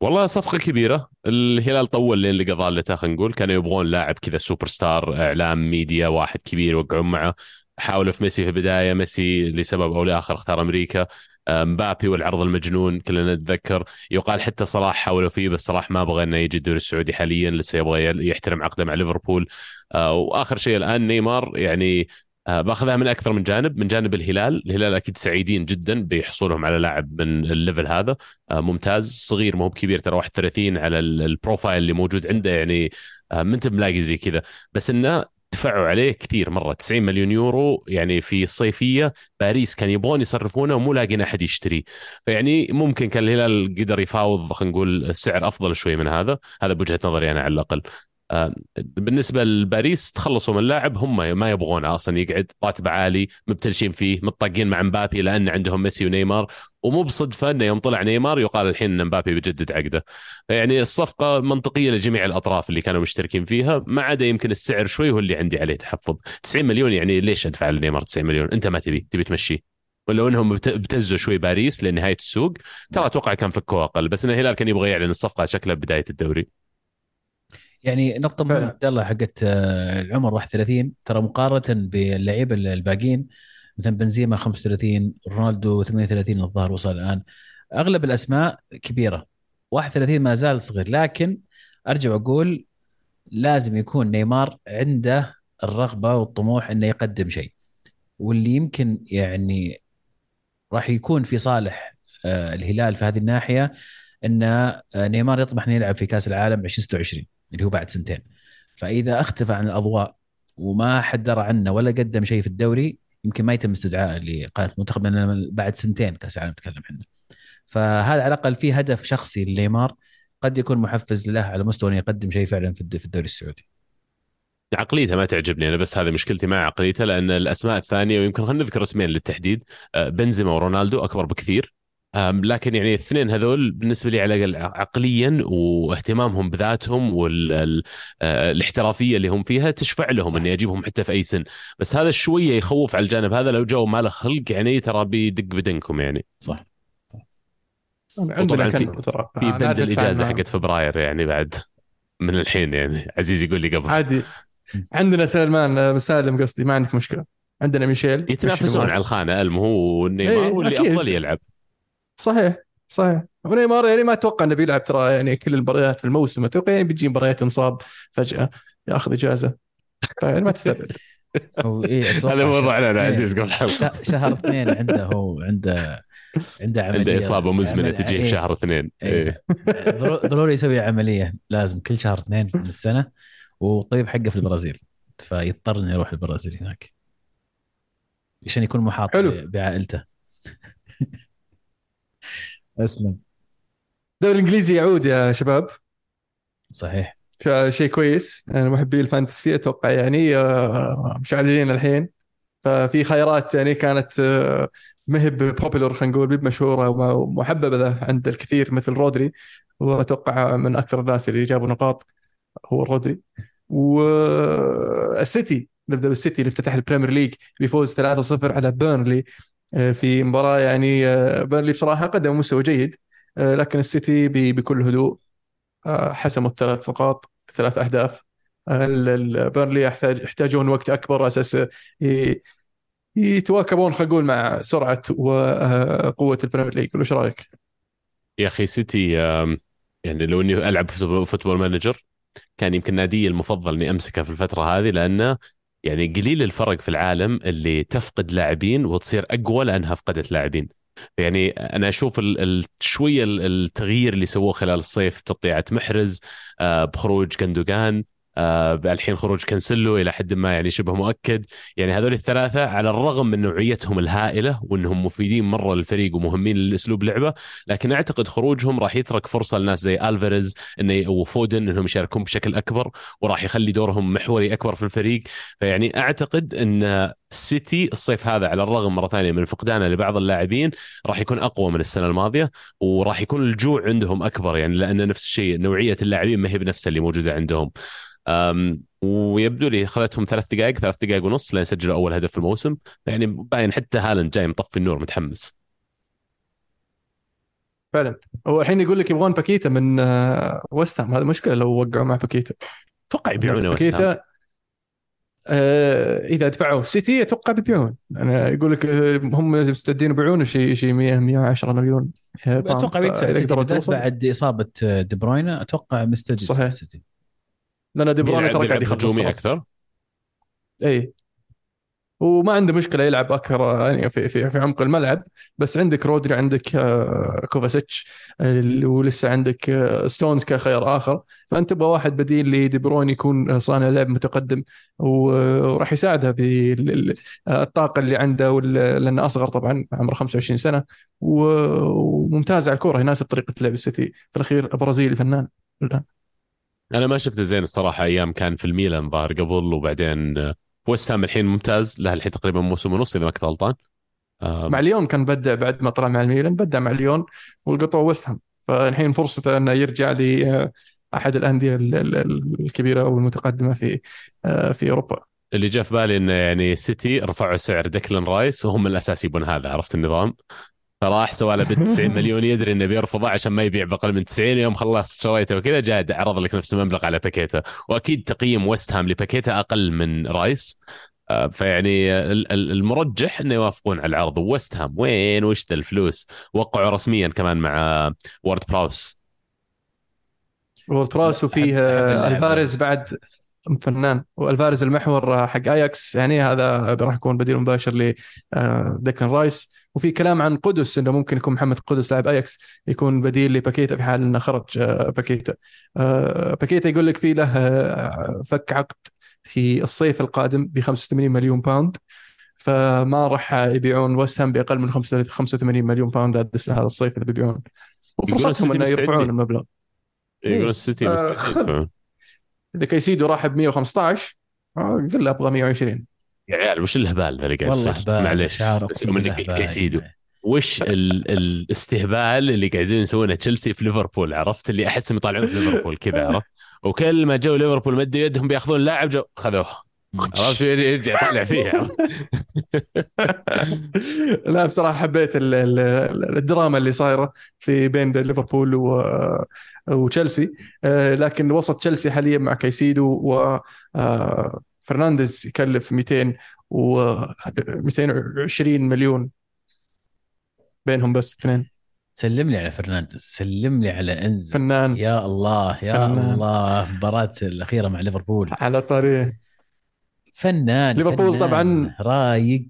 والله صفقة كبيرة. الهلال طول لين لقى ضالته خلينا نقول. كانوا يبغون لاعب كذا super star إعلام ميديا واحد كبير يوقعون معه. حاولوا في ميسي في البداية ميسي لسبب أو لآخر اختار أمريكا. مبابي والعرض المجنون كلنا نتذكر. يقال حتى صلاح حاولوا فيه بس صلاح ما بغى إنه يجي الدوري السعودي حاليا لسه يبغى يحترم عقده مع ليفربول. آه، وآخر شيء الآن نيمار يعني آه، بأخذها من أكثر من جانب من جانب الهلال. الهلال أكيد سعيدين جدا بحصولهم على لاعب من ال level هذا. آه، ممتاز صغير مو بكبير ترى 31 على ال- ال profile اللي موجود عنده يعني آه، ما أنت ملاقي زي كذا. بس إنه دفعوا عليه كثير مرة. 90 مليون يورو يعني في الصيفيه باريس كان يبغون يصرفونه ومو لاقين أحد يشتري. فيعني ممكن كان الهلال قدر يفاوض خلينا نقول سعر أفضل شوي من هذا. هذا بوجهة نظري أنا على الأقل. بالنسبة لباريس تخلصوا من اللاعب هم ما يبغونه أصلا يقعد راتبه عالي مبتلشين فيه متطاقين مع مبابي لأن عندهم ميسي ونيمار ومو بصدفة إنه يوم طلع نيمار يقال الحين إن مبابي بيجدد عقده. يعني الصفقة منطقية لجميع الأطراف اللي كانوا مشتركين فيها ما عدا يمكن السعر شوي هو اللي عندي عليه تحفظ. 90 مليون يعني ليش أدفع لنيمار 90 مليون؟ أنت ما تبي تبي تمشيه ولو إنهم ابتزوا شوي باريس لنهاية السوق ترى أتوقع كان فكوه أقل بس إن الهلال كان يبغى يعلن الصفقة شكلها بداية الدوري. يعني نقطة مهمة عبد الله حقت آه، العمر 31 ترى مقارنة باللعيبة الباقيين مثلا بنزيما 35 رونالدو 38 الظاهر وصل الآن. أغلب الأسماء كبيرة 31 ما زال صغير. لكن أرجع أقول لازم يكون نيمار عنده الرغبة والطموح أنه يقدم شيء. واللي يمكن يعني راح يكون في صالح آه، الهلال في هذه الناحية أن آه، نيمار يطمح أن يلعب في كأس العالم 2026 اللي هو بعد سنتين. فإذا أختفى عن الأضواء وما حد درى عنه ولا قدم شيء في الدوري يمكن ما يتم استدعائه لقائمة المنتخب لأن بعد سنتين كاس العالم نتكلم إحنا فهذا على الأقل في هدف شخصي لنيمار قد يكون محفز له على مستوى إنه يقدم شيء فعلا في الدوري السعودي. عقليته ما تعجبني أنا بس هذه مشكلتي مع عقليته لأن الأسماء الثانية ويمكن خلينا نذكر اسمين للتحديد آه، بنزيما ورونالدو أكبر بكثير. لكن يعني الاثنين هذول بالنسبة لي على الأقل عقليا واهتمامهم بذاتهم والاحترافيه اللي هم فيها تشفع لهم صح. اني أجيبهم حتى في أي سن. بس هذا شوية يخوف على الجانب هذا لو جو ما له خلق يعني ترى بيدق بدنكم يعني. صح. عندنا في, في بند الإجازة حقت فبراير يعني بعد من الحين يعني. عزيز يقول لي قبل. عادي. عندنا سلمان مسالم قصدي ما عندك مشكلة. عندنا ميشيل. يتنافسون على الخانة المو والنيمار إيه، واللي أفضل يلعب. صحيح صحيح. ونيمار يعني ما أتوقع إنه بيلعب ترى يعني كل المباريات في الموسم. أتوقع يعني بيجي مباريات انصاب فجأة ياخذ إجازة. فيعني ما تستبعد. إيه هذا موضوعنا أنا عزيز قبل الحلقة شهر اثنين عنده هو عنده عنده عملية. عنده إصابة مزمنة تجيه في إيه. شهر اثنين. إيه. إيه. ضروري يسوي عملية لازم كل شهر اثنين من السنة وطيب حقه في البرازيل. فيضطر إنه يروح البرازيل هناك. عشان يكون محاط حلو. بعائلته. أسلم. الدوري الإنجليزي يعود يا شباب. صحيح. شيء كويس. أنا محبي الفانتسي أتوقع يعني آه، مشعلين الحين. ففي خيارات يعني كانت آه، مهب popular خلينا نقول مشهوره ومحببه عند الكثير مثل رودري. وأتوقع من أكثر الناس اللي جابوا نقاط هو رودري. والسيتي نبدأ بالسيتي اللي افتتح ال Premier League بفوز 3-0 على بيرنلي آه، في مباراة يعني آه، بيرنلي بصراحة قدم مستوى جيد آه، لكن السيتي بكل هدوء حسموا الثلاث نقاط ثلاث أهداف بيرنلي يحتاج يحتاجون وقت أكبر على أساس يتواكبون خلينا نقول مع سرعة وقوه ال Premier League وش رأيك؟ يا أخي سيتي يعني لو إني ألعب Football Manager كان يمكن ناديي المفضل إني أمسكه في الفترة هذه لأنه يعني قليل الفرق في العالم اللي تفقد لاعبين وتصير أقوى لأنها فقدت لاعبين. يعني أنا أشوف شوية التغيير اللي سووه خلال الصيف تقطيعة محرز آه، بخروج جندوجان الحين خروج كانسلو إلى حد ما يعني شبه مؤكد. يعني هذول الثلاثة على الرغم من نوعيتهم الهائلة وإنهم مفيدين مرة للفريق ومهمين لأسلوب لعبة لكن أعتقد خروجهم راح يترك فرصة لناس زي ألفاريز إنه وفودن إنهم يشاركون بشكل أكبر وراح يخلي دورهم محوري أكبر في الفريق. فيعني أعتقد إن السيتي الصيف هذا على الرغم مرة ثانية من فقدانه لبعض اللاعبين راح يكون أقوى من السنة الماضية وراح يكون الجوع عندهم أكبر يعني لأن نفس الشيء نوعية اللاعبين ما هي بنفسها اللي موجودة عندهم. ويبدو لي اخذتهم ثلاث دقائق ثلاث دقائق ونص لين سجلوا أول هدف في الموسم. يعني باين حتى هالاند جاي مطفي النور متحمس. فعلا. هو الحين يقول لك يبغون باكيتا من آه، ويست هام مشكلة لو وقعوا مع باكيتا. أتوقع يبيعونه باكيتا آه إذا دفعوا سيتي أتوقع بيبيعون. أنا يقول لك آه، هم مستعدين يبيعونه شيء شيء 100 110 مليون أتوقع بعد إصابة دي بروين. أتوقع مستعد صحيح. السيتي لأن دي بروين ترى قاعد يخلص أكثر؟ اي وما عنده مشكلة يلعب أكثر يعني في في, في عمق الملعب. بس عندك رودري عندك آه، كوفاسيتش ولسه عندك آه، ستونز كخيار آخر. فأنت تبغى واحد بديل لدي بروين يكون صانع لعب متقدم وراح يساعده بالطاقه اللي عنده لأنه أصغر طبعا عمره 25 سنة. وممتاز على الكورة يناسب طريقة لعب السيتي. في الأخير برازيلي فنان. أنا ما شفته زين الصراحة أيام كان في الميلان ظهر قبل وبعدين آه، ويست هام الحين ممتاز. له الحين تقريبا موسم ونص إذا ما كنت غلطان. آه، مع ليون كان بدع بعد ما طلع مع الميلان بدع مع ليون ولقطوه ويست هام فالحين فرصته إنه يرجع لاحد الأندية ال- ال- الكبيرة والمتقدمه في آه، في أوروبا. اللي جاء في بالي إنه يعني سيتي رفعوا سعر ديكلان رايس وهم الأساس يبون هذا عرفت النظام؟ فراح سوى له ب 90 مليون يدري إنه بيرفضه عشان ما يبيع بأقل من 90 يوم خلص شريته وكذا جاء عرض لك نفس المبلغ على باكيتا. وأكيد تقييم ويست هام لباكيتا أقل من رايس. آه، فيعني ال- ال- المرجح إنه يوافقون على العرض. ويست هام وين؟ وش ذا الفلوس؟ وقعوا رسميا كمان مع وورد براوس. وورد براوس وفيه آه، ألفاريز بعد فنان. وألفاريز المحور حق اياكس يعني هذا راح يكون بديل مباشر لديكلان رايس. وفي كلام عن قدس إنه ممكن يكون محمد قدس لاعب أياكس يكون بديل لباكيتا في حال إنه خرج آه، باكيتا. آه، باكيتا يقول لك في له آه، فك عقد في الصيف القادم ب 85 مليون pound فما راح يبيعون ويست هام بأقل من 85 مليون pound هذا الصيف اللي بيبيعون. وفرصتهم السيتي إنه يرفعون. المبلغ. يقولون السيتي آه، مستعد إذا كايسيدو راح ب 115 آه، قل له أبغى 120 يا عيال وش الهبال ذا اللي قاعد يصير هبال. كايسيدو وش ال... الاستهبال اللي قاعدين يسوونه تشيلسي في ليفربول عرفت؟ اللي أحسهم يطالعون في ليفربول كذا عرفت؟ وكل ما جو ليفربول مدوا يدهم بياخذون لاعب جو خذوه. عرفت؟ يرجع يطالع فيه. عرفت؟ لا بصراحة حبيت ال- ال- الدراما اللي صايرة في بين ليفربول و وتشيلسي. آه، لكن وسط تشيلسي حاليا مع كايسيدو و آه، فرنانديز يكلف 200 و 220 مليون بينهم بس اثنين. سلم لي على فرنانديز سلم لي على إنزو. فنان. يا الله يا فنان. الله المباراة الأخيرة مع ليفربول. على طريق فنان ليفربول طبعاً. رايق.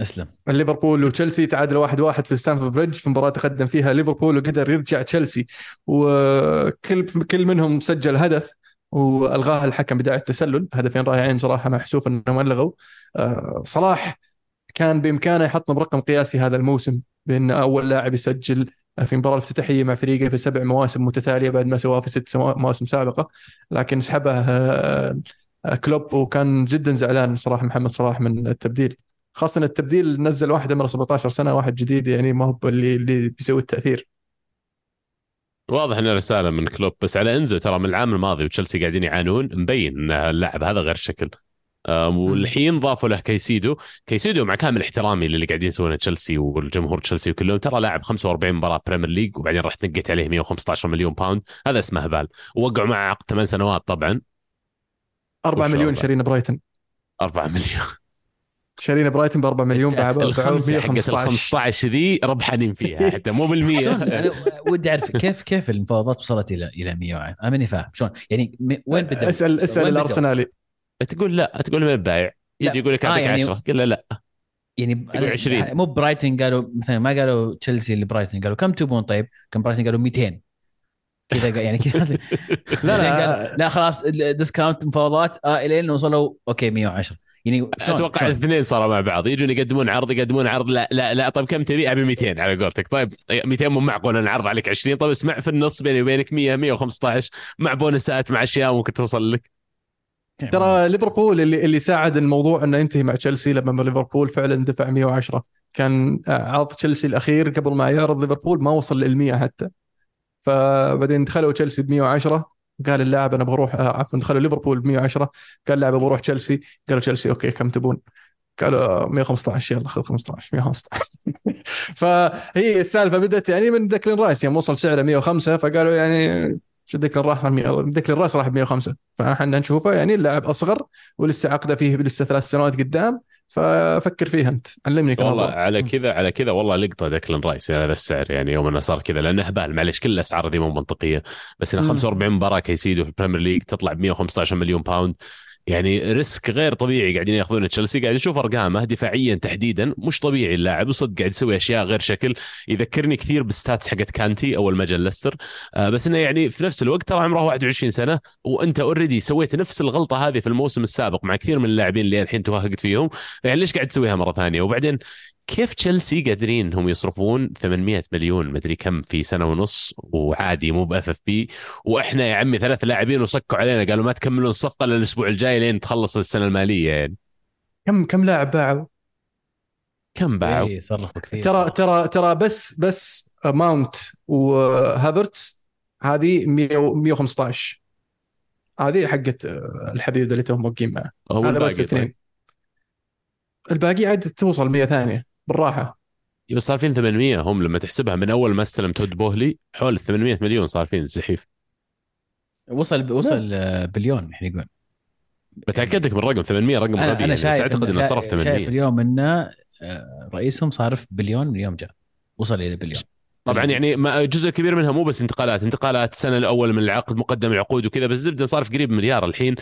أسلم. ليفربول وتشيلسي تعادل واحد واحد في ستانفورد بريدج في مباراة تقدم فيها ليفربول وقدر يرجع تشيلسي. وكل كل منهم سجل هدف. والغاه الحكم بداية التسلل. هدفين رائعين صراحة محسوف إنهم ألغوا. آه، صلاح كان بإمكانه يحطم رقم قياسي هذا الموسم بأن أول لاعب يسجل في مباراة الافتتاحية مع فريقه في سبع مواسم متتالية بعد ما سواها في ست مواسم سابقة. لكن سحبه آه، كلوب وكان جدا زعلان صراحة محمد صلاح من التبديل. خاصة إن التبديل نزل واحد عمره 17 سنة واحد جديد يعني ما هو اللي اللي بيسوي التأثير. واضح انها رسالة من كلوب بس على إنزو ترى من العام الماضي وتشيلسي قاعدين يعانون مبين إن اللاعب هذا غير شكل. والحين ضافوا له كيسيدو كيسيدو مع كامل احترامي للي قاعدين يسوونه تشيلسي والجمهور تشيلسي وكلهم ترى لاعب 45 مباراة بريمير ليج وبعدين راح تنقيت عليه 115 مليون pound هذا اسمه هبال. ووقعوا معه عقد ثمان سنوات طبعا. 4 ما شاء مليون. شارين برايتن 4 مليون. شارين برايتن ب 4 مليون باعوا الخمسة حقت ال 115 15 ذي ربحانين فيها حتى مو شلون؟ بالمية أنا ودي أعرف كيف كيف المفاوضات وصلت إلى إلى 100 أنا ماني فاهم. شلون؟ يعني وين بدأوا؟ اسأل اسأل؟ الأرسنالي. تقول لا تقول من البايع لا. يجي يقول لك آه، أعطيك يعني- 10 قل له لا. يعني يقول 20. مو برايتن قالوا مثلا ما قالوا تشيلسي لبرايتن قالوا كم تبون؟ طيب؟ كم برايتن؟ قالوا 200 كذا يعني كذا. لا، لا. لا خلاص discount مفاوضات آه إلين وصلوا okay 110 يعني شلون؟ أتوقع؟ الاثنين صاروا مع بعض يجون يقدمون عرض يقدمون عرض لا لا لا طيب كم تبي؟ أبي 200 على قولتك. طيب 200 مو معقول أنا عرض عليك 20 طيب اسمع في النص بيني وبينك 100 115 مع بونسات مع أشياء ممكن توصل لك. ترى ليفربول اللي اللي ساعد الموضوع إنه ينتهي مع تشيلسي لما ليفربول فعلا دفع 110 كان عرض تشيلسي الأخير قبل ما يعرض ليفربول ما وصل لل 100 حتى. فبعدين دخلوا تشيلسي ب 110 قال اللاعب أنا بروح آه، عفوا دخلوا ليفربول ب 110 قال اللاعب بروح تشيلسي. قالوا تشيلسي okay كم تبون؟ قالوا آه، 115 يلا خذ 15 115 فهي السالفة بدأت يعني من ديكلين رايس. يوم وصل سعره 105 فقالوا يعني ديكلين رايس ديكلين رايس راح ب 105 فاحنا نشوفه يعني اللاعب أصغر ولسه عقده فيه لسه ثلاث سنوات قدام. ففكر فيها أنت علمني كم والله. على كذا على كذا والله لقطة ديكلان رايس يعني هذا السعر يعني يوم انه صار كذا لأنه هبال معلش كل الأسعار ذي مو منطقية بس انه مم. 45 مباراة كيسيدو في البريمير ليج تطلع ب 115 مليون pound يعني risk غير طبيعي قاعدين ياخذونه تشيلسي. قاعد أشوف أرقامه دفاعيا تحديدا مش طبيعي اللاعب وصدق قاعد يسوي أشياء غير شكل. يذكرني كثير بال stats حقت كانتي أول ما جاء ليستر. آه بس إنه يعني في نفس الوقت ترى عمره 21 سنة وأنت already سويت نفس الغلطة هذه في الموسم السابق مع كثير من اللاعبين اللي الحين توهقت فيهم. يعني ليش قاعد تسويها مرة ثانية؟ وبعدين كيف تشيلسي قادرين إنهم يصرفون 800 مليون مدري كم في سنة ونص وعادي مو ب FFP. وإحنا يا عمي ثلاث لاعبين وصكوا علينا قالوا ما تكملون الصفقه إلا الأسبوع الجاي لين تخلص السنة المالية يعني. كم كم لاعب باعوا؟ كم باعوا؟ إيه، صرفوا كثير. ترى ترى ترى بس بس ماونت وهافرتس هذه 100 115 هذه حقت الحبيب اللي توهم موقعين معه. هذا بس الباقي اثنين. طيب. الباقي عاد توصل 100 ثانية. بالراحة. بس صارفين 800 هم لما تحسبها من أول ما استلم تود بوهلي حول 800 مليون صارفين الزحيف وصل وصل آه، بليون إحنا يقول. بتأكد لك من الرقم 800 رقم أنا غبي أنا يعني شايف بس أعتقد إنه صرف شايف 800 اليوم إنه آه، رئيسهم صارف بليون من يوم جاء وصل إلى بليون. طبعا يعني ما جزء كبير منها مو بس انتقالات. انتقالات السنة الأول من العقد مقدم العقود وكذا بس زبده صارف قريب مليار الحين.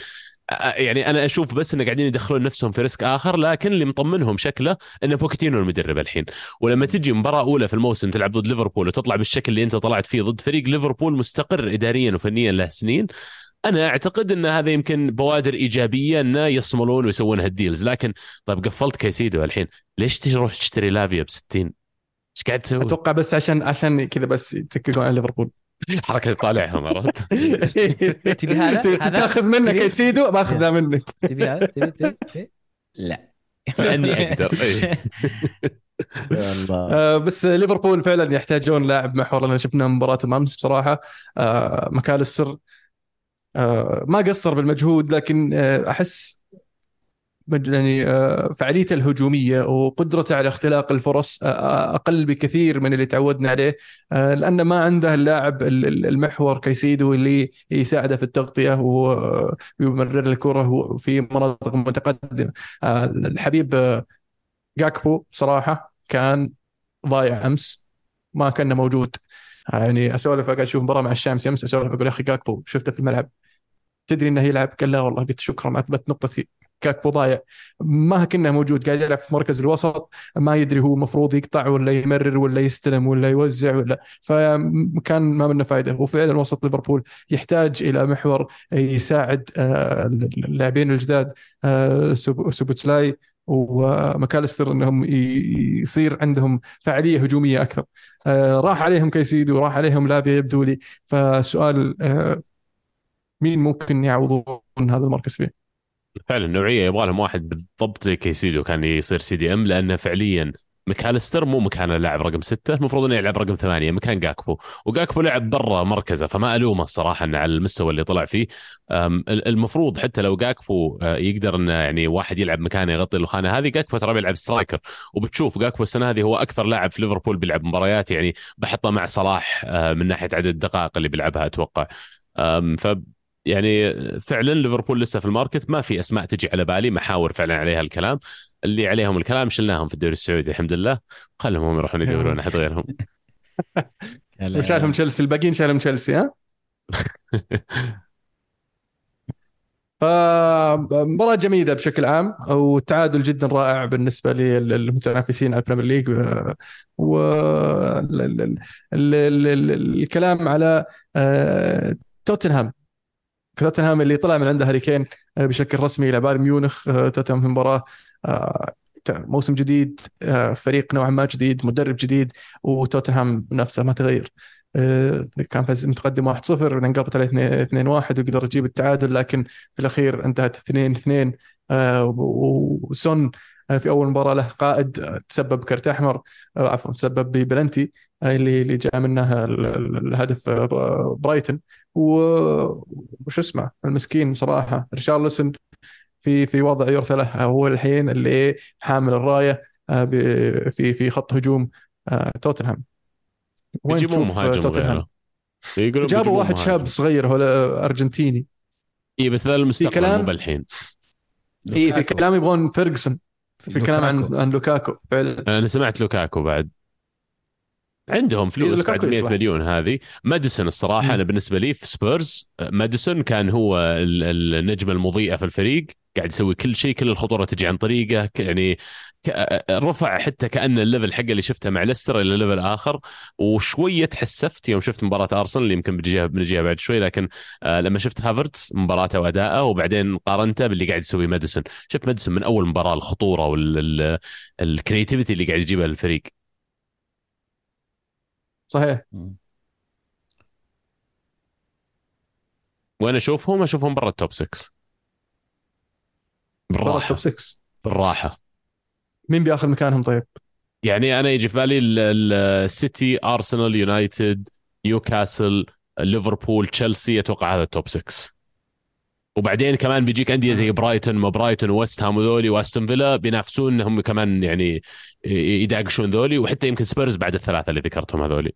يعني أنا أشوف بس انه قاعدين يدخلون نفسهم في risk آخر لكن اللي مطمنهم شكله انه بوكيتينو المدرب الحين. ولما تجي مباراة أولى في الموسم تلعب ضد ليفربول وتطلع بالشكل اللي أنت طلعت فيه ضد فريق ليفربول مستقر اداريا وفنيا له سنين أنا أعتقد إن هذا يمكن بوادر إيجابية انه يصملون ويسوون هال deals لكن طيب قفلت كايسيدو الحين. ليش تروح تشتري لافيا ب 60 إيش قاعد تسوي؟ أتوقع بس عشان عشان كذا بس يتكلون على ليفربول. حركة طالعهم عرفت؟ تبي هذا؟ تاخذ منك تبي؟ كيسيدو باخذها منك تبي هذا تبي تبي تبي؟ لا لاني أقدر إيه. والله آه، بس ليفربول فعلا يحتاجون لاعب محور لأن شفنا مباراتهم امس بصراحه آه، مكالستر آه، ما قصر بالمجهود لكن آه، أحس يعني آه، فعاليته الهجومية وقدرته على اختلاق الفرص آه، أقل بكثير من اللي تعودنا عليه آه، لأنه ما عنده اللاعب ال- ال- المحور كيسيدو اللي يساعده في التغطية ويمرر الكرة في مناطق متقدمة. آه، الحبيب آه، جاكبو صراحة كان ضايع أمس ما كان موجود. يعني أسولف قاعد أشوف مباراة مع الشامسي أمس أسولف أقول يا أخي جاكبو شفته في الملعب. تدري إنه يلعب؟ قال لا والله قلت شكرا أثبت نقطتي جاكبو ضايع ما كنا موجود قاعد يلعب في مركز الوسط ما يدري هو المفروض يقطع ولا يمرر ولا يستلم ولا يوزع ولا. فكان ما منه فائده وفعلا وسط ليفربول. يحتاج إلى محور يساعد آه، اللاعبين الجداد آه، سوب- سوبوتسلاي وماكاليستر إنهم يصير عندهم فعالية هجومية أكثر. آه، راح عليهم كيسيدو راح عليهم لافيا يبدو لي. فسؤال مين ممكن يعوضون هذا المركز فيه؟ فعلا نوعيه يبغى لهم واحد بالضبط زي كيسيدو كان يصير CDM لأنه فعليا مكالستر مو مكان اللاعب رقم ستة المفروض إنه يلعب رقم ثمانية مكان جاكبو. وجاكبو لعب برا مركزه فما ألومه الصراحة إنه على المستوى اللي طلع فيه. المفروض حتى لو جاكبو آه، يقدر إنه يعني واحد يلعب مكانه يغطي الخانة هذه جاكبو ترى بيلعب striker. وبتشوف جاكبو السنة هذه هو أكثر لاعب في ليفربول بيلعب مباريات يعني بحطه مع صلاح آه، من ناحية عدد الدقائق اللي بيلعبها أتوقع. ف يعني فعلا ليفربول لسه في ال market ما في أسماء تجي على بالي محاور فعلا عليها الكلام. اللي عليهم الكلام شلناهم في الدوري السعودي الحمد لله. خلهم هم يروحون يدورون أحد غيرهم. وشالهم تشيلسي الباقيين شالهم تشيلسي ها؟ فمباراة جميلة بشكل عام وتعادل جدا رائع بالنسبة للمتنافسين على البريمير ليج. والكلام على آه، توتنهام اللي طلع من عنده هاري كين آه، بشكل رسمي إلى بايرن ميونخ آه، توتنهام في مباراة آه، موسم جديد فريق نوعا ما جديد مدرب جديد وتوتنهام نفسه ما تغير. كان فاز متقدم 1-0 بعدين انقلبت عليه 2-1 وقدر يجيب التعادل لكن في الأخير انتهت 2-2 آه، و- وسون في أول مباراة له قائد آه، تسبب كرت أحمر آه، عفوا تسبب ببلنتي آه، اللي اللي جاء منها ال- ال- الهدف آه، برايتن وش اسمه؟ المسكين صراحة ريشارلسون في في وضع يرثى له. هو الحين اللي حامل الراية آه، ب- في في خط هجوم آه، توتنهام. وين يجيبون تشوف مهاجم توتنهام؟ يقولون جابوا واحد مهاجم. شاب صغير هو أرجنتيني. اي بس ذا المستقبل مو بالحين. اي في. كلام يبغون فيرجسون. في كلام عن لوكاكو. عن لوكاكو فعلا أنا سمعت لوكاكو بعد عندهم فلوس بعد 100 يصلح. مليون هذه ماديسون الصراحة مم. أنا بالنسبة لي في سبيرز ماديسون كان هو ال- النجمة المضيئة في الفريق قاعد يسوي كل شيء كل الخطورة تجي عن طريقه يعني رفع حتى كأن ال level حقه اللي شفته مع ليستر إلى level آخر وشوية تحسفت يوم شفت مباراة أرسنال اللي يمكن بنجيها بنجيها بعد شوي لكن آه، لما شفت هافرتس مباراته وأداءه وبعدين قارنته باللي قاعد يسويه ماديسون شفت ماديسون من أول مباراة الخطورة وال creativity اللي قاعد يجيبها للفريق. صحيح. وأنا أشوفهم؟ أشوفهم برا ال top 6 برا بالراحة. ال top 6 بالراحة. مين بياخذ مكانهم طيب؟ يعني أنا يجي في بالي ال- ال- السيتي أرسنال يونايتد نيوكاسل ليفربول تشيلسي أتوقع هذا ال top 6 وبعدين كمان بيجيك أندية زي برايتون ما برايتون وويست هام وذولي وأستون فيلا بينافسون انهم كمان يعني يداقشون ذولي وحتى يمكن سبيرز بعد الثلاثة اللي ذكرتهم هذولي.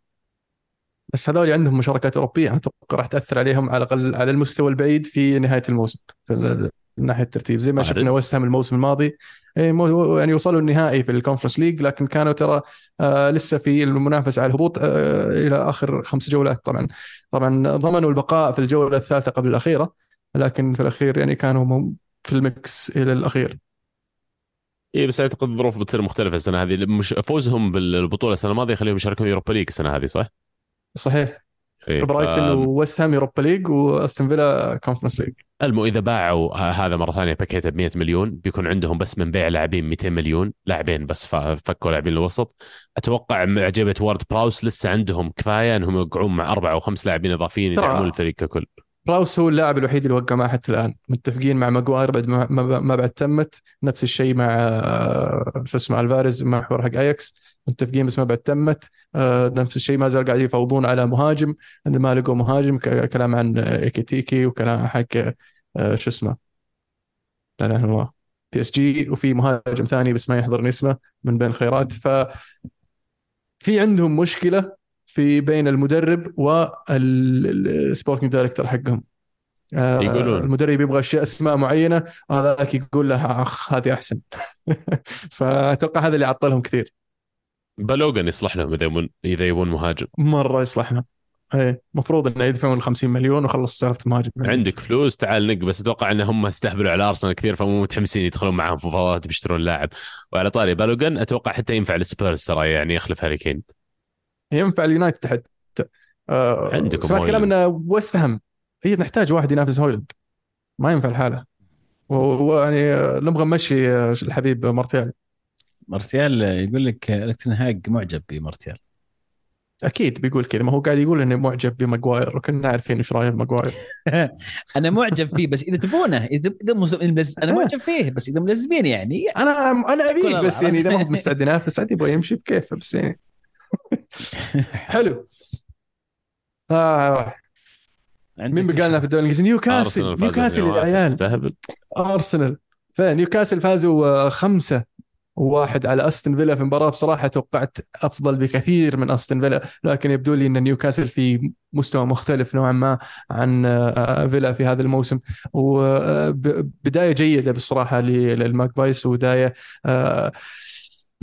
بس هذول عندهم مشاركات أوروبية أتوقع راح تأثر عليهم على الأقل على المستوى البعيد في نهاية الموسم. في من ناحية الترتيب. زي ما وارد. شفنا ويست هام الموسم الماضي إيه، يعني وصلوا النهائي في ال Conference League لكن كانوا ترى آه لسه في المنافسة على الهبوط آه إلى آخر خمس جولات. طبعا طبعا ضمنوا البقاء في الجولة الثالثة قبل الأخيرة لكن في الأخير يعني كانوا في ال mix إلى الأخير. اي بس أعتقد الظروف بتصير مختلفة السنة هذه. مش فوزهم بالبطولة السنة الماضية يخليهم يشاركون Europa League السنة هذه صح؟ صحيح. إيه برايتون وويست هام Europa League وأستون فيلا كونفرنس ليج. المو إذا باعوا هذا مرة ثانية باكيته ب 100 مليون بيكون عندهم بس من بيع لاعبين 200 مليون لاعبين بس ف- فكوا لاعبين الوسط. أتوقع مع جيبه وارد براوس لسه عندهم كفاية إنهم يوقعون مع أربع أو خمس لاعبين إضافيين يدعمون الفريق ككل. براوس هو اللاعب الوحيد اللي وقع معه حتى الآن. متفقين مع ماجواير بعد ما بعد تمت. نفس الشيء مع آه، شو اسمه ألفاريز مع هو حق أياكس. متفقين بس ما بعد تمت. آه، نفس الشيء ما زال قاعد يفاوضون على مهاجم إن ما لقوا مهاجم كلام عن إيكيتيكي وكلام حق آه، شو اسمه؟ لا اله الا الله PSG وفي مهاجم ثاني بس ما يحضرني اسمه من بين الخيرات ف في عندهم مشكلة في بين المدرب وال sporting director حقهم. آه، يقولون. المدرب يبغى أشياء أسماء معينة هذاك يقول له أخ هذه أحسن. فأتوقع هذا اللي عطلهم كثير. بالوغن يصلح لهم إذا يبون إذا يبون مهاجم. مرة يصلح لنا إيه المفروض إنه يدفعون ال 50 مليون وخلص صرفت مهاجم عندك فلوس تعال نق بس أتوقع إن هم استهبلوا على أرسنال كثير فمو متحمسين يدخلون معهم في مفاوضات بيشترون لاعب. وعلى طاري بالوغن أتوقع حتى ينفع السبيرز ترى يعني يخلف هاري كين. ينفع اليونايتد حتى. آه، عندكم سمعت كلام. انه ويست هام هي نحتاج واحد ينافس هويلاند. ما ينفع الحاله ويعني آه، نبغى نمشي آه، الحبيب مارتيال مارتيال يقول لك الكتن هاج معجب بمارتيال أكيد بيقول كذا ما هو قاعد يقول إنه معجب بماجواير وكنا عارفين إيش رايه بماجواير أنا معجب فيه بس إذا تبونه إذا إذا مز- ملز... أنا معجب فيه بس إذا ملزمين يعني. أنا أنا ابيه بس يعني إذا ما هو. مستعد ينافس عاد يبغى يمشي بكيفه بس يعني. حلو. آه مين بقى لنا في الدوري الإنجليزي؟ نيوكاسل. نيوكاسل يا عيال. أرسنال. فنيوكاسل فازوا آه، خمسة. وواحد على أستون فيلا في مباراة بصراحة توقعت أفضل بكثير من أستون فيلا لكن يبدو لي إن نيوكاسل في مستوى مختلف نوعا ما عن آه، فيلا في هذا الموسم. وبدايه جيدة بصراحة للماقبايس وبدايه آه،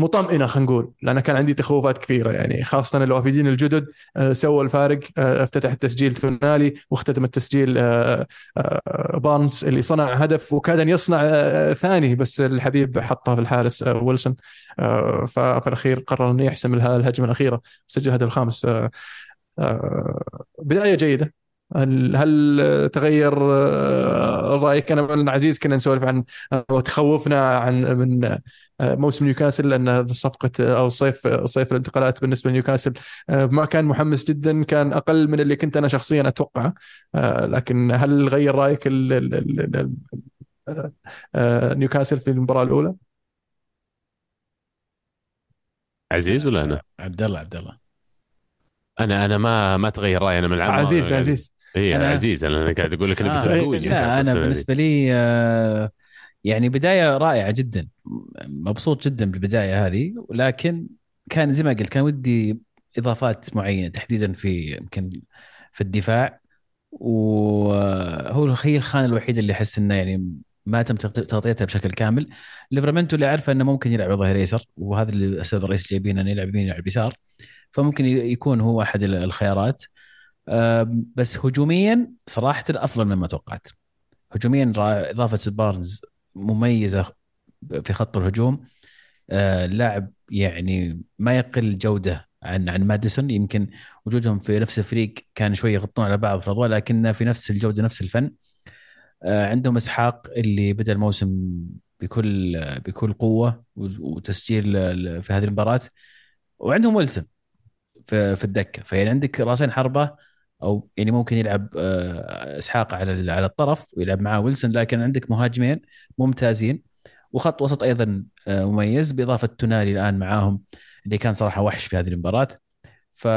مطمئنة خلينا نقول لأن كان عندي تخوفات كثيرة يعني. خاصة الوافدين الجدد آه، سووا الفارق آه، افتتح التسجيل تونالي واختتم التسجيل آه، بارنز اللي صنع هدف وكاد أن يصنع ثاني بس الحبيب حطها في الحارس ويلسون. ففي الاخير قرر إنه يحسم الهجمة الأخيرة سجل الهدف الخامس. بداية جيدة. هل هل تغير آه، رأيك؟ أنا من عزيز كنا نسولف عن وتخوفنا عن من آه، موسم نيوكاسل لأن صفقة آه، أو صيف صيف الانتقالات بالنسبة لنيوكاسل ما كان محمس جدا كان أقل من اللي كنت أنا شخصيا اتوقعه لكن هل غير رأيك ال- ال- ال- ال- ال- نيوكاسل في المباراة الأولى؟ عزيز ولا أنا؟ عبد الله عبد الله. أنا أنا ما ما تغير رأيي أنا من العام عزيز يعني عزيز. اي أنا أنا- عزيز أنا قاعد أقول لك آه، إيه، لا أنا بالنسبة لي آه، يعني بداية رائعة جدا. مبسوط جدا بالبداية هذه ولكن كان زي ما قلت كان ودي إضافات معينة تحديدا في يمكن في الدفاع. وهو هي الخانه الوحيده اللي أحس إنه يعني ما تم تغطي- تغطيتها بشكل كامل. ليفرامنتو اللي عارفه إنه ممكن يلعب ظهير ايسر وهذا اللي السبب الرئيسي جايبين إنه يلعب يمين يلعب يسار. فممكن يكون هو أحد الخيارات. بس هجوميا صراحة افضل مما توقعت. هجوميا إضافة بارنز مميزة في خط الهجوم. آه، لاعب يعني ما يقل جودة عن عن ماديسون. يمكن وجودهم في نفس الفريق كان شوي يغطون على بعض في الأضواء لكن في نفس الجودة نفس الفن. آه، عندهم إسحاق اللي بدأ الموسم بكل بكل قوة وتسجيل في هذه المباراة. وعندهم ويلسون في في الدكة. فيعني عندك راسين حربة أو يعني ممكن يلعب آه، إسحاق على على الطرف ويلعب معاه ويلسون لكن عندك مهاجمين ممتازين. وخط وسط أيضا آه، مميز بإضافة تونالي الآن معاهم اللي كان صراحة وحش في هذه المباراة. ف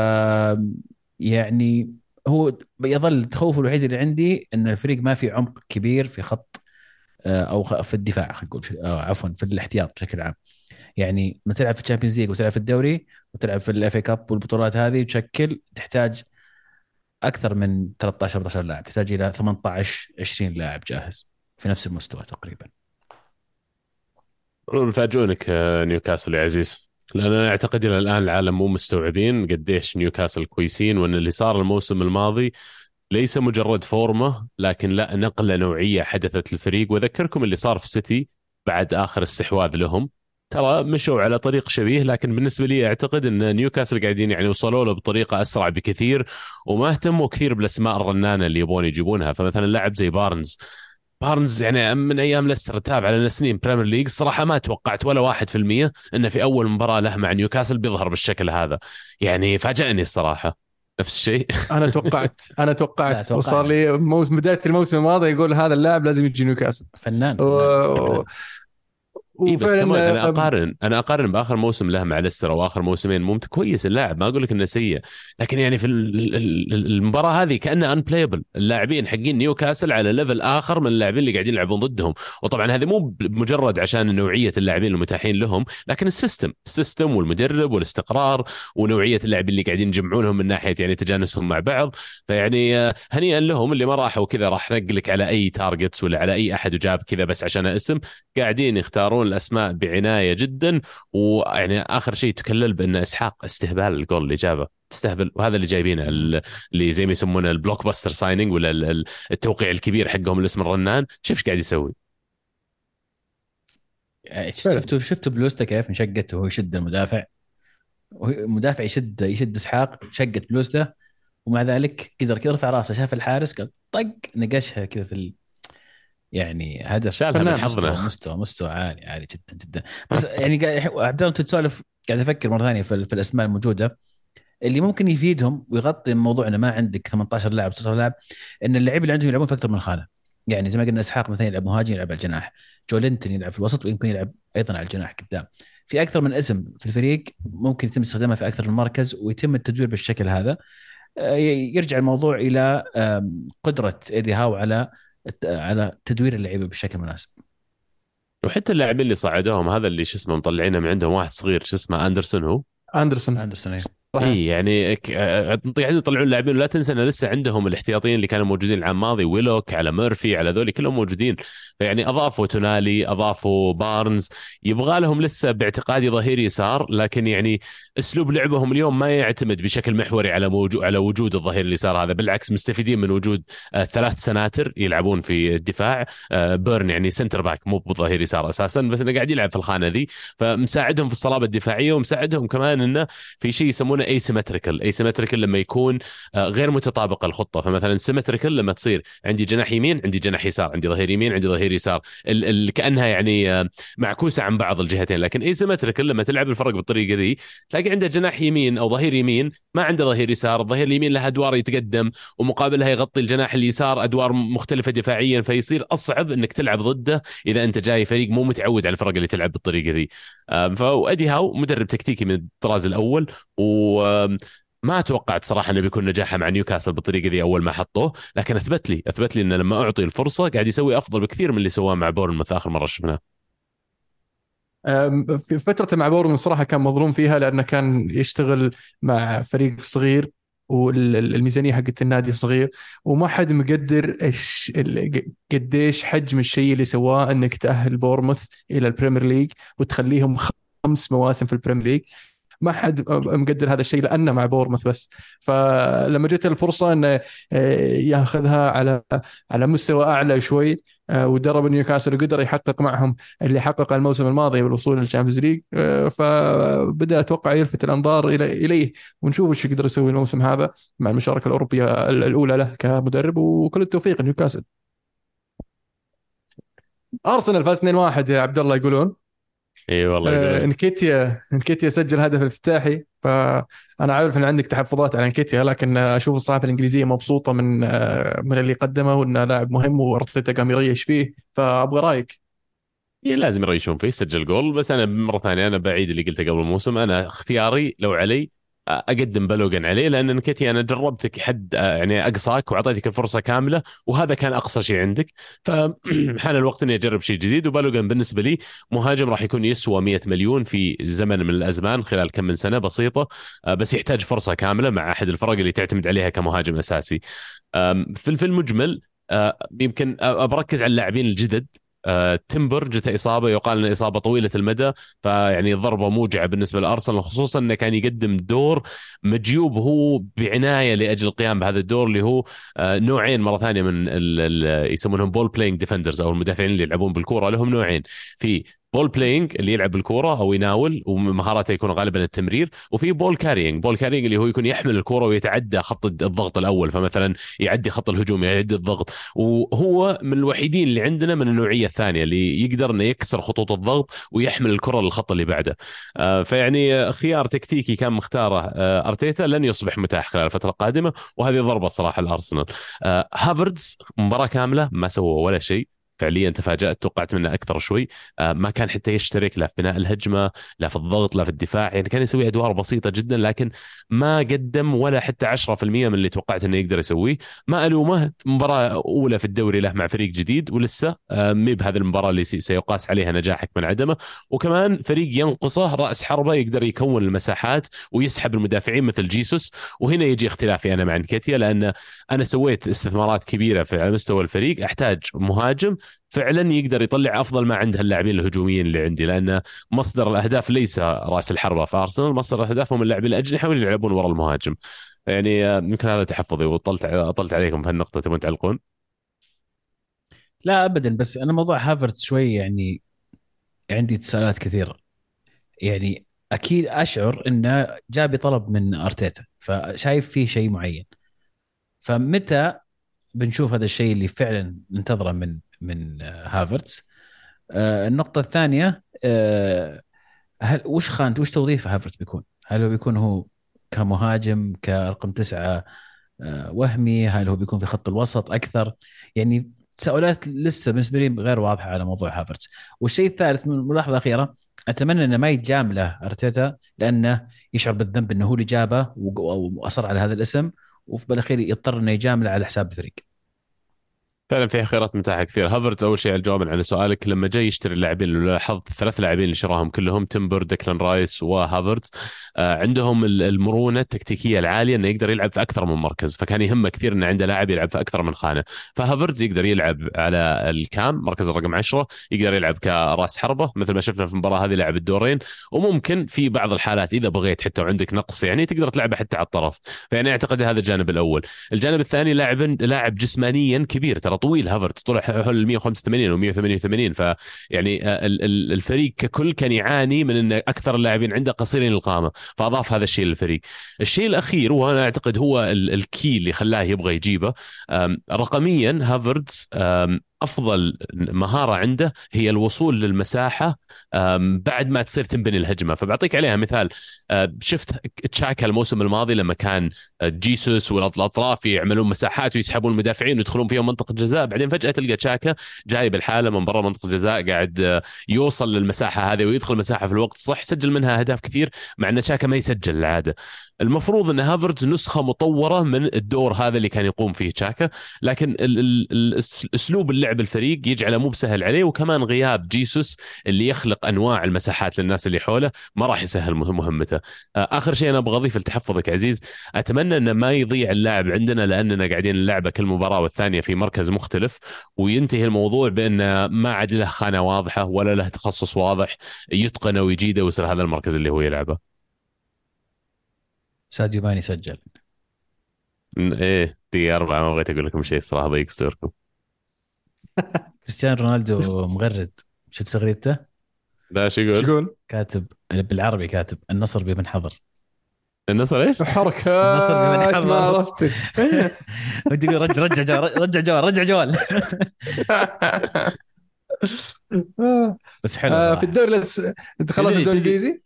يعني هو يظل التخوف الوحيد اللي عندي إن الفريق ما في عمق كبير في خط آه، أو في الدفاع خلينا نقول عفوا في الاحتياط بشكل عام. يعني لما تلعب في ال Champions League وتلعب في الدوري وتلعب في ال FA Cup والبطولات هذه تشكل تحتاج أكثر من 13 14 لاعب تحتاج إلى 18 20 لاعب جاهز في نفس المستوى تقريبا. يفاجئونك آه، نيوكاسل يا عزيز. لأن أنا أعتقد إلى الآن العالم مو مستوعبين قديش نيوكاسل كويسين وأن اللي صار الموسم الماضي ليس مجرد form لكن لا نقلة نوعية حدثت للفريق. وأذكركم اللي صار في سيتي بعد آخر استحواذ لهم. ترى مشوا على طريق شبيه لكن بالنسبة لي أعتقد إن نيوكاسل قاعدين يعني وصلوا له بطريقة أسرع بكثير وما اهتموا كثير بالأسماء الرنانة اللي يبون يجيبونها. فمثلا لاعب زي بارنز بارنز يعني من أيام ليستر تابع لنا سنين Premier League صراحة ما توقعت ولا واحد في المية إنه في أول مباراة له مع نيوكاسل بيظهر بالشكل هذا. يعني فاجأني الصراحة. نفس الشيء. أنا توقعت أنا توقعت. وصار لي موسم بداية الموسم الماضي يقول هذا اللاعب لازم يجي نيوكاسل. فنان, فنان. و... إيه بس كمان أنا أقارن أنا أقارن بآخر موسم له مع ليستر أو آخر موسمين. ممتع كويس اللاعب ما أقول لك إنه سيء. لكن يعني في المباراة هذه كانه unplayable اللاعبين حقين نيوكاسل على level آخر من اللاعبين اللي قاعدين يلعبون ضدهم. وطبعا هذه مو مجرد عشان نوعية اللاعبين المتاحين لهم لكن ال system ال system والمدرب والاستقرار ونوعية اللاعبين اللي قاعدين يجمعونهم من ناحية يعني تجانسهم مع بعض. فيعني آه، هنيئا لهم اللي ما راحوا كذا راح نقلك على أي targets ولا على أي أحد وجاب كذا بس عشان اسم. قاعدين يختارون الأسماء بعناية جدا ويعني آخر شيء تكلل بأن إسحاق استهبال الجول اللي جابه تستهبل وهذا اللي جايبينه اللي زي ما يسمونه ال blockbuster signing ولا التوقيع الكبير حقهم الاسم الرنان. شوف إيش قاعد يسوي. شفتوا شفتوا بلوزته كيف انشقت؟ وهو يشد المدافع. المدافع يشد يشد إسحاق شقت بلوزته ومع ذلك قدر كذا رفع راسه شاف الحارس قال طق نقشها كذا في يعني هدف شالها مستوى, مستوى مستوى عالي عالي جدا جدا. بس يعني عبد الله تسولف قاعد أفكر مرة ثانية في, في الأسماء الموجودة. اللي ممكن يفيدهم ويغطي الموضوع انه ما عندك 18 لاعب 16 لاعب إن اللعيبه اللي عندهم يلعبون في أكثر من خانة. يعني زي ما قلنا إسحاق مثلا يلعب مهاجم يلعب على الجناح. جولينتون يلعب في الوسط ويمكن يلعب أيضا على الجناح قدام. في أكثر من اسم في الفريق ممكن يتم استخدامه في أكثر من مركز ويتم التدوير بالشكل هذا. آه، يرجع الموضوع إلى قدرة إيدي هاو على على تدوير اللعيبة بشكل مناسب. وحتى اللاعبين اللي صعدوهم هذا اللي شو اسمه مطلعينه من عندهم واحد صغير شو اسمه أندرسون هو؟ أندرسون. أندرسون اي اي يعني قاعدين يطلعون اللاعبين. ولا تنسى إن لسه عندهم الاحتياطيين اللي كانوا موجودين العام الماضي. ويلوك على ميرفي على ذولي كلهم موجودين. فيعني أضافوا تونالي أضافوا بارنز. يبغى لهم لسه باعتقادي ظهير يسار لكن يعني أسلوب لعبهم اليوم ما يعتمد بشكل محوري على موجود على وجود الظهير اليسار هذا. بالعكس مستفيدين من وجود آه ثلاث سناتر يلعبون في الدفاع. آه بيرن يعني center back مو بظهير يسار أساسا بس إنه قاعد يلعب في الخانة ذي. فمساعدهم في الصلابة الدفاعية ومساعدهم كمان إنه في شيء يسمونه asymmetrical asymmetrical لما يكون آه غير متطابق الخطة. فمثلا symmetrical لما تصير عندي جناح يمين عندي جناح يسار عندي ظهير يمين عندي ظهير يسار. ال ال كأنها يعني آه، معكوسة عن بعض الجهتين. لكن asymmetrical لما تلعب الفرق بالطريقة ذي تلاقي عنده جناح يمين أو ظهير يمين ما عنده ظهير يسار. الظهير اليمين له أدوار يتقدم ومقابلها يغطي الجناح اليسار أدوار مختلفة دفاعيا. فيصير أصعب إنك تلعب ضده إذا أنت جاي فريق مو متعود على الفرق اللي تلعب بالطريقة ذي. فإيدي هاو مدرب تكتيكي من الطراز الأول و ما توقعت صراحة إنه بيكون نجاحه مع نيوكاسل بالطريقة ذي أول ما حطوه لكن أثبت لي أثبت لي إنه لما أعطي الفرصة قاعد يسوي أفضل بكثير من اللي سواه مع بورنموث آخر مرة شفناه. في فترته مع بورنموث صراحة كان مظلوم فيها لأنه كان يشتغل مع فريق صغير والميزانية حقت النادي صغير وما حد مقدر إيش قديش حجم الشيء اللي سواه إنك تأهل بورنموث إلى البريمير ليج وتخليهم خمس مواسم في البريمير ليج. ما حد مقدر هذا الشيء لأنه مع بورنموث بس. فلما جت الفرصة إنه ياخذها على على مستوى أعلى شوي ودرب نيوكاسل وقدر يحقق معهم اللي حقق الموسم الماضي بالوصول للشامبيونز ليج. فبدأ أتوقع يلفت الأنظار إليه ونشوف إيش يقدر يسوي الموسم هذا مع المشاركة الأوروبية الأولى له كمدرب وكل التوفيق نيوكاسل أرسنال فاز 2-1 يا عبد الله يقولون. إي والله آه إنكيتيا إنكيتيا سجل هدف الافتتاحي فأنا عارف إن عندك تحفظات على إنكيتيا لكن أشوف الصحافة الإنجليزية مبسوطة من آه من اللي قدمه وإنه لاعب مهم وأرتيتا قام يريش فيه فأبغى رأيك. لازم يريشون فيه سجل جول. بس أنا مرة ثانية أنا بعيد اللي قلته قبل الموسم. أنا اختياري لو علي أقدم بلوغن عليه لأن نكتي أنا جربتك حد يعني أقصاك وأعطيتك الفرصة كاملة وهذا كان أقصى شيء عندك. فحان الوقت إني أجرب شيء جديد وبلوغن بالنسبة لي مهاجم راح يكون يسوى 100 مليون في زمن من الأزمان خلال كم من سنة بسيطة بس يحتاج فرصة كاملة مع أحد الفرق اللي تعتمد عليها كمهاجم أساسي. في المجمل يمكن بركز على اللاعبين الجدد. آه، تمبر جته إصابة يقال انها إصابة طويلة المدى فيعني ضربة موجعة بالنسبة لأرسنال خصوصا إنه كان يقدم دور مجيوب هو بعناية لأجل القيام بهذا الدور اللي هو آه، نوعين مرة ثانية من يسمونهم ball playing defenders أو المدافعين اللي يلعبون بالكورة لهم نوعين. في ball playing اللي يلعب بالكورة أو يناول ومهاراته يكون غالبا التمرير. وفي ball carrying ball carrying اللي هو يكون يحمل الكورة ويتعدى خط الضغط الأول. فمثلا يعدي خط الهجوم يعدي الضغط. وهو من الوحيدين اللي عندنا من النوعية الثانية اللي يقدر إنه يكسر خطوط الضغط ويحمل الكرة للخط اللي بعده. آه، فيعني خيار تكتيكي كان مختاره آه، أرتيتا لن يصبح متاح خلال الفترة القادمة. وهذه ضربة صراحة الارسنال آه، هافردز مباراة كاملة ما سوى ولا شيء. فعليا تفاجأت توقعت منه أكثر شوي. آه، ما كان حتى يشترك لا في بناء الهجمة لا في الضغط لا في الدفاع. يعني كان يسوي أدوار بسيطة جدا لكن ما قدم ولا حتى 10% من اللي توقعت إنه يقدر يسويه. ما ألومه مباراة أولى في الدوري له مع فريق جديد ولسه آه، مي بهذه المباراة اللي سيقاس عليها نجاحك من عدمه. وكمان فريق ينقصه رأس حربة يقدر يكون المساحات ويسحب المدافعين مثل جيسوس. وهنا يجي اختلافي أنا مع نكيتيا لأن أنا سويت استثمارات كبيرة في على مستوى الفريق. أحتاج مهاجم فعلا يقدر يطلع أفضل ما عند اللاعبين الهجوميين اللي عندي لأن مصدر الأهداف ليس رأس الحربة في أرسنال مصدر الأهداف هم اللاعبين الأجنحة واللي يلعبون وراء المهاجم. يعني آه، يمكن هذا تحفظي وطلت اطلت عليكم في النقطه تبون تعلقون؟ لا ابدا بس أنا موضوع هافرتس شوي يعني عندي تساؤلات كثيرة. يعني أكيد أشعر إنه جاب طلب من أرتيتا فشايف فيه شيء معين. فمتى بنشوف هذا الشيء اللي فعلا ننتظره من من هافرتس آه، النقطة الثانية آه، هل وش خانته وش توظيف هافرتس بيكون؟ هل هو بيكون هو كمهاجم كرقم تسعة آه، وهمي؟ هل هو بيكون في خط الوسط أكثر؟ يعني تساؤلات لسه بالنسبة لي غير واضحة على موضوع هافرتس والشيء الثالث من ملاحظة أخيرة أتمنى إنه ما يتجامله أرتيتا لأنه يشعر بالذنب إنه هو اللي جابه وأصر على هذا الاسم وفي بالاخير يضطر إنه يجامله على حساب الفريق. فعلا في خيارات متاحة كثير هافرتز أول شيء الجواب على سؤالك. لما جاي يشتري اللاعبين اللي لاحظت ثلاث لاعبين اللي شراهم كلهم تمبر ديكلان رايس وهافرتز آه عندهم المرونة التكتيكية العالية إنه يقدر يلعب في أكثر من مركز فكان يهمه كثير إنه عنده لاعب يلعب في أكثر من خانة. فهافرتز يقدر يلعب على الكام مركز الرقم 10 يقدر يلعب كرأس حربة مثل ما شفنا في المباراه هذه لعب الدورين. وممكن في بعض الحالات إذا بغيت حتى وعندك نقص يعني تقدر تلعبه حتى على الطرف. فيعني أعتقد هذا الجانب الأول. الجانب الثاني لاعب لاعب جسمانيا كبير ترى طويل هافرتز طلع حول 185 أو 188 فيعني آه، الفريق ككل كان يعاني من إن أكثر اللاعبين عنده قصيرين القامه فأضاف هذا الشيء للفريق. الشيء الأخير وأنا أعتقد هو الكي اللي خلاه يبغى يجيبه رقميا هافرتز أفضل مهارة عنده هي الوصول للمساحة بعد ما تصير تنبني الهجمة فبعطيك عليها مثال شفت تشاكا الموسم الماضي لما كان جيسوس والاطراف يعملون مساحات ويسحبون المدافعين ويدخلون فيهم منطقة جزاء. بعدين فجأة تلقى تشاكا جاي بالحالة من برا منطقة الجزاء قاعد يوصل للمساحة هذه ويدخل المساحه في الوقت الصح سجل منها أهداف كثير مع أن تشاكا ما يسجل العادة. المفروض أن هافرز نسخة مطورة من الدور هذا اللي كان يقوم فيه تشاكا لكن أسلوب اللعب الفريق يجعله مو بسهل عليه وكمان غياب جيسوس اللي يخلق أنواع المساحات للناس اللي حوله ما راح يسهل مهمته. آه، آخر شيء أنا أبغى أضيف لتحفظك عزيز أتمنى انه ما يضيع اللاعب عندنا لأننا قاعدين نلعبه كل مباراة والثانية في مركز مختلف وينتهي الموضوع بأن ما عاد له خانة واضحة ولا له تخصص واضح يتقنه ويجيده ويصير هذا المركز اللي هو يلعبه. ساديو ماني سجل. إيه دقيقة أربعة ما بغيت أقول لكم شيء صراحة ضيق صدوركم كريستيانو رونالدو مغرد شفت تغريدته؟ لا شو يقول؟ يقول؟ كاتب بالعربي كاتب النصر بمن حضر النصر إيش؟ النصر بمن حضر. ما عرفتك ودي يقول رجع رجع جوال رجع جوال رجع جوال بس حلو آه، صراحة. في الدوري الأس... أنت خلصت تدري- الدوري الإنجليزي؟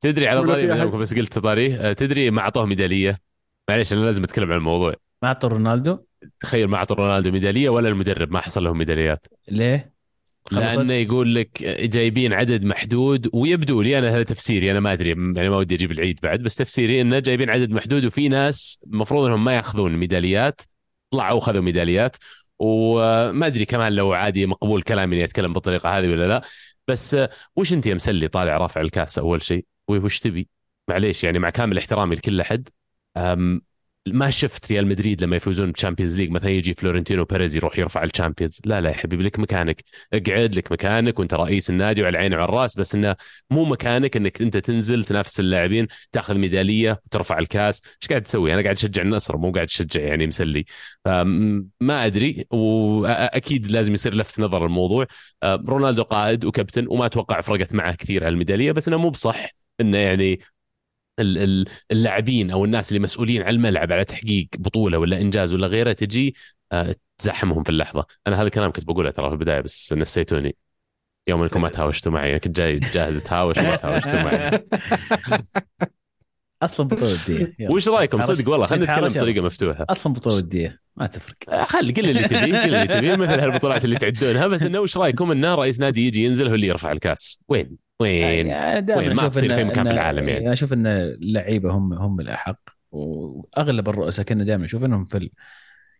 تدري على طاري بس قلت طاري آه، تدري ما أعطوه ميدالية معليش أنا لازم أتكلم عن الموضوع ما اعطوا رونالدو تخيل ما أعطوا رونالدو ميدالية ولا المدرب ما حصل لهم ميداليات ليه؟ خلصت؟ لأنه يقول لك جايبين عدد محدود ويبدو لي أنا هذا تفسيري أنا ما أدري يعني ما ودي أجيب العيد بعد بس تفسيري إنه جايبين عدد محدود وفي ناس المفروض إنهم ما يأخذون ميداليات طلعوا وخذوا ميداليات وما أدري كمان لو عادي مقبول كلامي إني أتكلم بالطريقة هذه ولا لا بس وش أنت يا مسلي طالع رافع الكاس أول شيء وش تبي؟ معليش يعني مع كامل احترامي لكل أحد ما شفت ريال مدريد لما يفوزون بالشامبيونز ليج مثلا يجي فلورنتينو بيريز يروح يرفع الشامبيونز. لا لا يا حبيبي لك مكانك. اقعد لك مكانك وانت رئيس النادي وعلى العين وعلى الرأس بس إنه مو مكانك إنك أنت تنزل تنافس اللاعبين تاخذ ميدالية وترفع الكاس. إيش قاعد تسوي؟ أنا قاعد أشجع النصر مو قاعد أشجع يعني مسلي. فما أدري وأكيد لازم يصير لفت نظر الموضوع. رونالدو قائد وكابتن وما أتوقع فرقت معه كثير على الميدالية بس إنه مو بصح إنه يعني اللاعبين أو الناس اللي مسؤولين على الملعب على تحقيق بطولة ولا إنجاز ولا غيره تجي آه، تزحمهم في اللحظة. أنا هذا الكلام كنت بقوله ترى في البداية بس نسيتوني. يوم انكم ما تهاوشتوا معي كنت جاي جاهز أتهاوش وما تهاوشتوا معي. أصلا بطولة وديه. وش رأيكم؟ صدق والله خلينا نتكلم. بطريقة مفتوحة. أصلا بطولة وديه ما تفرق. خل قل اللي تبيه قل اللي تبيه مثل هالبطولات اللي تعدونها. بس إنه وش رأيكم انه رئيس نادي يجي ينزل هو اللي يرفع الكاس؟ وين؟ وين؟ يعني وين؟ ما تصير في مكان في العالم يعني. أنا أشوف إن اللعيبة هم هم الأحق وأغلب الرؤساء كنا دائما نشوف إنهم في ال...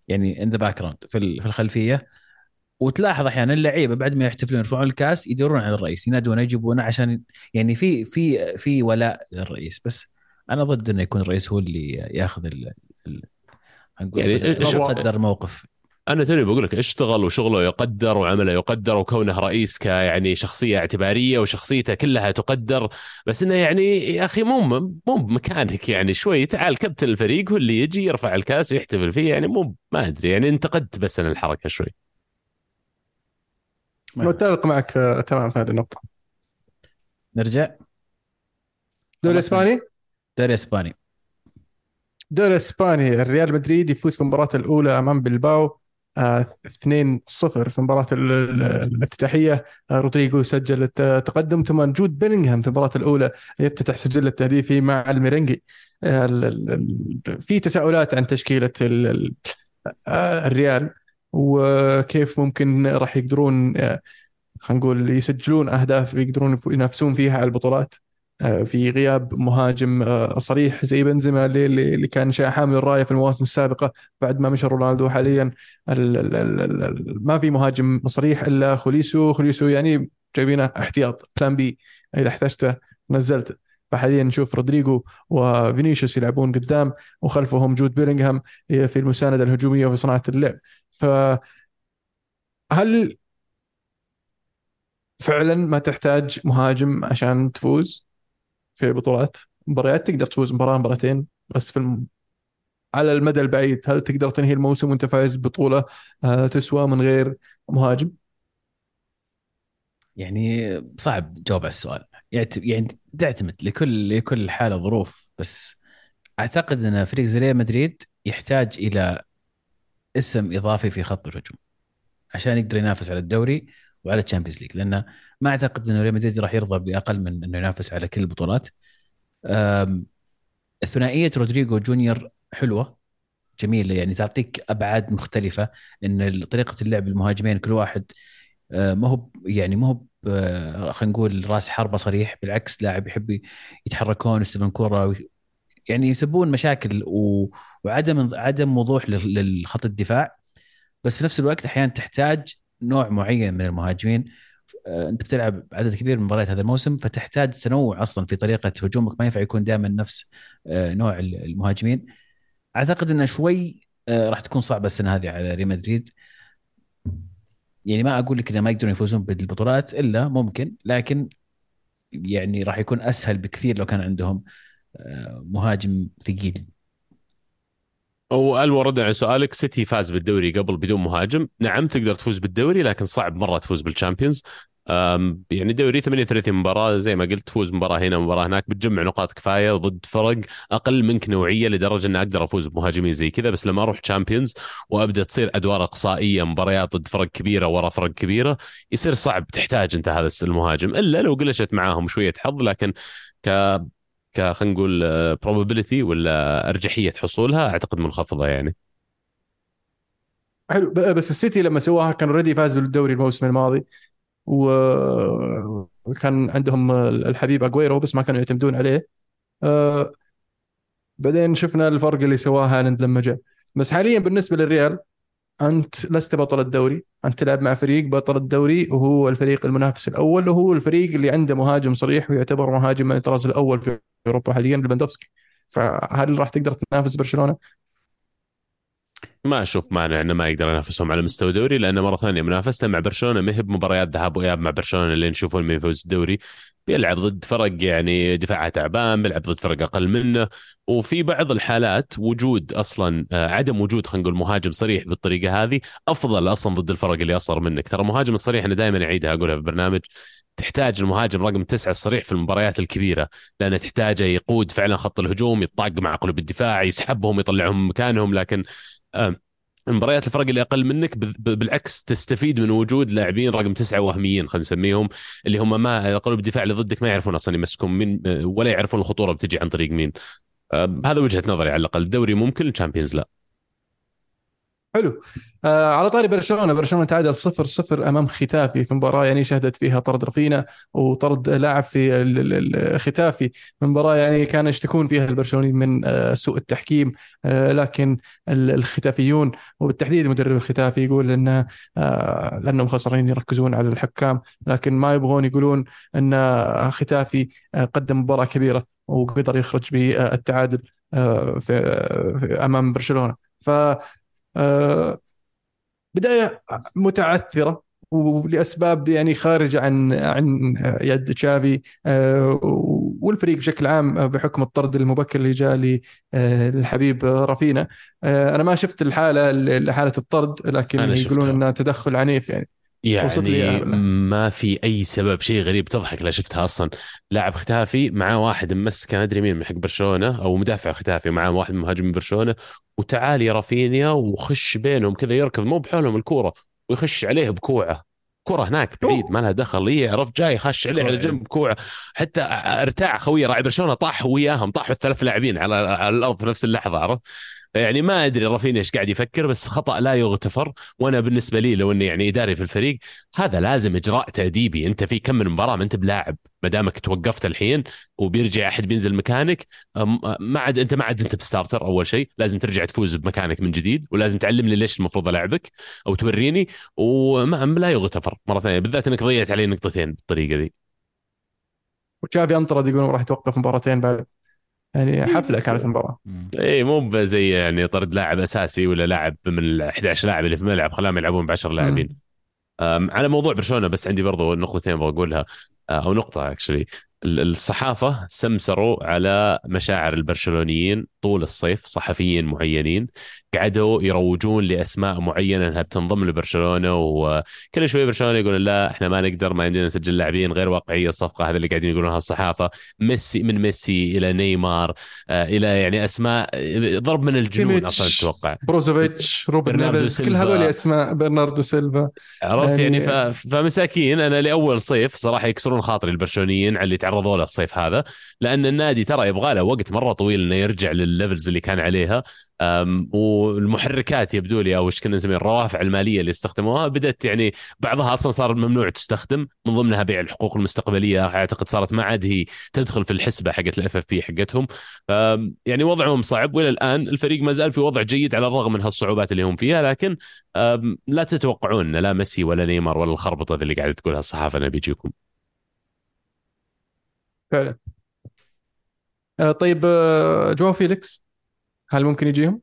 يعني in the background في ال- في الخلفية. وتلاحظ أحيانا اللعيبة بعد ما يحتفلون يرفعون الكاس يدورون على الرئيس ينادونه يجيبونه عشان يعني في في في ولاء للرئيس. بس أنا ضد إنه يكون الرئيس هو اللي ياخذ ال ال- نقول يعني إيش- صدر الموقف أنا توني بقول لك اشتغل وشغله يقدر وعمله يقدر وكونه رئيس كيعني شخصية اعتبارية وشخصيته كلها تقدر بس إنه يعني يا أخي مو مو بمكانك يعني شوي. تعال كابتن الفريق هو اللي يجي يرفع الكاس ويحتفل فيه يعني مو ما أدري يعني انتقدت بس أنا الحركة شوي. متفق معك آه، تمام في هذه النقطة. نرجع. الدوري الاسباني دوري إسباني. الدوري الاسباني الريال مدريد يفوز في المباراة الأولى أمام بلباو آه 2-0 في المباراة ال- ال- الافتتاحية. آه رودريجو سجل التقدم ثم جود بيلينغهام في المباراة الأولى يفتتح سجل التهديفي مع الميرينجي آه في تساؤلات عن تشكيلة ال- ال- آه الريال وكيف ممكن راح يقدرون آه، خلينا نقول يسجلون أهداف يقدرون ينافسون فيها على البطولات. آه، في غياب مهاجم آه، صريح زي بنزيما اللي كان حامل الراية في المواسم السابقة بعد ما مشى رونالدو. حاليا ال- ال- ال- ال- ال- ما في مهاجم صريح إلا خوسيلو. خوسيلو يعني جايبينه احتياط plan B إذا احتجته نزلته. فحاليا نشوف رودريجو وفينيسيوس يلعبون قدام وخلفهم جود بيلينغهام في المساندة الهجومية وفي صناعة اللعب. فهل فعلا ما تحتاج مهاجم عشان تفوز؟ في بطولات مباريات تقدر تفوز مباراة مباراتين بس في الم... على المدى البعيد هل تقدر تنهي الموسم وانت فايز ببطولة آه، تسوى من غير مهاجم؟ يعني صعب جواب على السؤال يعني تعتمد لكل لكل حاله ظروف بس أعتقد إن فريق زي ريال مدريد يحتاج إلى اسم إضافي في خط الهجوم عشان يقدر ينافس على الدوري وعلى ال Champions League لأنه ما أعتقد إنه ريال مدريد راح يرضى بأقل من إنه ينافس على كل البطولات ثنائية رودريجو جونيور حلوة جميلة يعني تعطيك أبعاد مختلفة إن طريقة اللعب المهاجمين كل واحد آه، ما هو يعني ما هو ب- خلينا نقول راس حربة صريح بالعكس لاعب يحب يتحركون يستلمون كرة يعني يسببون مشاكل. وعدم عدم وضوح لل- للخط الدفاع بس في نفس الوقت أحيانا تحتاج نوع معين من المهاجمين. آه، انت بتلعب عدد كبير من مباريات هذا الموسم فتحتاج تنوع أصلا في طريقة هجومك. ما ينفع يكون دائما نفس آه، نوع ال- المهاجمين. أعتقد إنه شوي آه، راح تكون صعبة السنة هذه على ريال مدريد. يعني ما أقول لك إنه ما يقدرون يفوزون بالبطولات إلا ممكن لكن يعني راح يكون أسهل بكثير لو كان عندهم مهاجم ثقيل. أو رد على سؤالك سيتي فاز بالدوري قبل بدون مهاجم. نعم تقدر تفوز بالدوري لكن صعب مرة تفوز بال Champions. يعني دوري 38 مباراة زي ما قلت تفوز مباراة هنا مباراه هناك بتجمع نقاط كفاية ضد فرق أقل منك نوعية لدرجة إني أقدر أفوز بمهاجمين زي كذا. بس لما أروح Champions وأبدأ تصير أدوار إقصائية مباريات ضد فرق كبيرة ورا فرق كبيرة يصير صعب تحتاج أنت هذا المهاجم. إلا لو قلشت معاهم شوية حظ لكن ك خلينا نقول probability ولا أرجحية حصولها؟ أعتقد منخفضة يعني. حلو. بس السيتي لما سواها كان already فاز بالدوري الموسم الماضي وكان عندهم الحبيب اجويرو بس ما كانوا يعتمدون عليه. آه، بعدين شفنا الفرق اللي سواه هالاند لما جاء. بس حاليا بالنسبة للريال أنت لست بطل الدوري. أنت تلعب مع فريق بطل الدوري وهو الفريق المنافس الأول وهو الفريق اللي عنده مهاجم صريح ويعتبر مهاجم من الطراز الأول في أوروبا حاليا ليفاندوفسكي فهل راح تقدر تنافس برشلونة؟ ما أشوف مانع إنه ما يقدر ينافسهم على مستوى دوري لأنه مرة ثانية منافسته مع برشلونة ما هي بمباريات ذهاب وإياب مع برشلونة اللي نشوفه لما يفوز الدوري. بيلعب ضد فرق يعني دفاعها تعبان بيلعب ضد فرق أقل منه وفي بعض الحالات وجود أصلا آه، عدم وجود خلينا نقول مهاجم صريح بالطريقة هذه أفضل أصلا ضد الفرق اللي أصغر منك. ترى مهاجم الصريح أنا دائما أعيدها أقولها في البرنامج تحتاج المهاجم رقم تسعة الصريح في المباريات الكبيرة لأنه تحتاجه يقود فعلا خط الهجوم يطاق مع قلوب الدفاع يسحبهم يطلعهم مكانهم لكن مباريات الفرق اللي أقل منك بالعكس تستفيد من وجود لاعبين رقم تسعة وهميين خلينا نسميهم اللي هم ما قلوب الدفاع اللي ضدك ما يعرفون أصلا يمسكون مين ولا يعرفون الخطورة بتجي عن طريق مين. آه، هذا وجهة نظري على الأقل. الدوري ممكن الشامبيونز لا. حلو. آه على طاري برشلونة. برشلونة تعادل 0 0 أمام ختافي في مباراة يعني شهدت فيها طرد رفينا وطرد لاعب في ختافي من مباراة يعني كان يشتكون فيها البرشلونيين من آه سوء التحكيم. آه لكن الختافيون وبالتحديد مدرب الختافي يقول انه آه لأنهم خسرانين يركزون على الحكام. لكن ما يبغون يقولون إن ختافي آه قدم مباراة كبيرة وقدر يخرج بالتعادل آه في, أمام برشلونة. ف آه، بداية متعثرة ولأسباب يعني خارجة عن عن يد تشافي آه، والفريق بشكل عام بحكم الطرد المبكر اللي جاء للحبيب رافينا. آه، أنا ما شفت الحالة حاله الطرد لكن يقولون انه تدخل عنيف يعني. يعني ما في أي سبب شيء غريب تضحك. لا شفتها أصلا. لاعب ختافي معاه واحد ممسك ما أدري مين من حق برشلونة أو مدافع ختافي معاه واحد من مهاجمين برشلونة. وتعال يا رافينيا وخش بينهم كذا يركض مو بحولهم الكورة ويخش عليه بكوعه. كرة هناك بعيد ما لها دخل. هي عرفت جاي خش عليه على جنب كوعه حتى ارتاع خويه راعي برشلونة طاح وياهم طاحوا الثلاث لاعبين على الأرض في نفس اللحظة عرفت؟ يعني ما أدري رافينيا إيش قاعد يفكر بس خطأ لا يغتفر. وأنا بالنسبة لي لو إني يعني إداري في الفريق هذا لازم إجراء تأديبي. أنت في كم من مباراة ما أنت بلاعب ما دامك توقفت الحين وبيرجع أحد بينزل مكانك ما عاد أنت ما عاد أنت بستارتر أول شيء. لازم ترجع تفوز بمكانك من جديد ولازم تعلمني ليش المفروض ألعبك أو توريني. وما لا يغتفر مرة ثانية بالذات إنك ضيعت علي نقطتين بالطريقة ذي. وتشافي أنطرد يقولون راح يتوقف مباراتين بعد. يعني إيه، حفلة كانت المباراه اي مو زي يعني طرد لاعب أساسي ولا لاعب من ال 11 لاعب اللي في الملعب خلاهم يلعبون ب 10 لاعبين. على موضوع برشلونة بس عندي برضو نقطتين أبغى اقولها آه، أو نقطة اكشلي الصحافة سمسروا على مشاعر البرشلونيين طول الصيف صحفيين معينين قعدوا يروجون لأسماء معينة إنها بتنضم لبرشلونة وكل شوي برشلونة يقولون لا إحنا ما نقدر ما عندنا نسجل لاعبين غير واقعية الصفقة هذا اللي قاعدين يقولونها الصحافة. ميسي من ميسي إلى نيمار آه، إلى يعني أسماء ضرب من الجنون أصلا أتوقع بروزوفيتش روبن نيفز كل هذول أسماء برناردو سيلفا. عرفت؟ يعني, يعني ف... فمساكين أنا لأول صيف صراحة يكسرون خاطري البرشلونيين على اللي تعرضوا له الصيف هذا لأن النادي ترى يبغى له وقت مرة طويل إنه يرجع للل levels اللي كان عليها. والمحركات يبدو لي أو إيش كنا نسميها الروافع المالية اللي استخدموها بدأت يعني بعضها أصلا صار ممنوع تستخدم من ضمنها بيع الحقوق المستقبلية. أعتقد صارت ما عاد هي تدخل في الحسبة حقت ال FFP حقتهم. يعني وضعهم صعب وإلى الآن الفريق ما زال في وضع جيد على الرغم من هالصعوبات اللي هم فيها لكن لا تتوقعون لا ميسي ولا نيمار ولا الخربطة اللي قاعدة تقولها الصحافة انه بيجيكم. فعلا. طيب آه، جو فيليكس هل ممكن يجيهم؟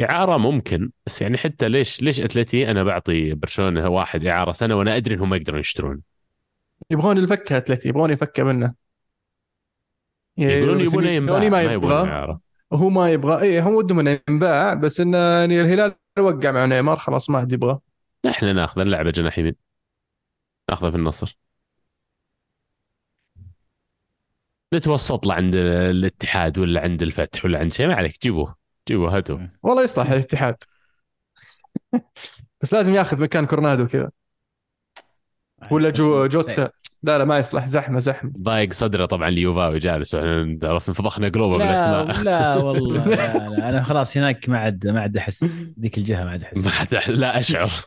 إعارة ممكن بس يعني حتى ليش ليش أتلتي أنا بعطي برشلونة واحد إعارة سنة وأنا أدري إنهم ما يقدرون يشترون؟ يبغون الفكه أتلتي يبغون يفكه منه. يقولون بس يبونه ينباع ما يبغى. هو ما يبغى. اي هم ودهم إنه ينباع بس إنه يعني الهلال وقع مع نيمار خلاص ما حد يبغى إحنا ناخذه نلعبه جناح يمين. ناخذه في النصر. نتوسط له عند الاتحاد ولا عند الفتح ولا عند شيء ما عليك جيبوه جيبوه هاتوه. والله يصلح الاتحاد. بس لازم ياخذ مكان كورنادو كذا. ولا جو جوتا. لا لا ما يصلح. زحمة زحمة. ضايق صدره طبعا اليوفاوي جالس وإحنا عرفت انفضحنا قلوبه لا بالأسماء. لا والله لا, لا أنا خلاص هناك ما عاد ما عاد أحس. ذيك الجهة ما عاد أحس. ما عاد- لا أشعر.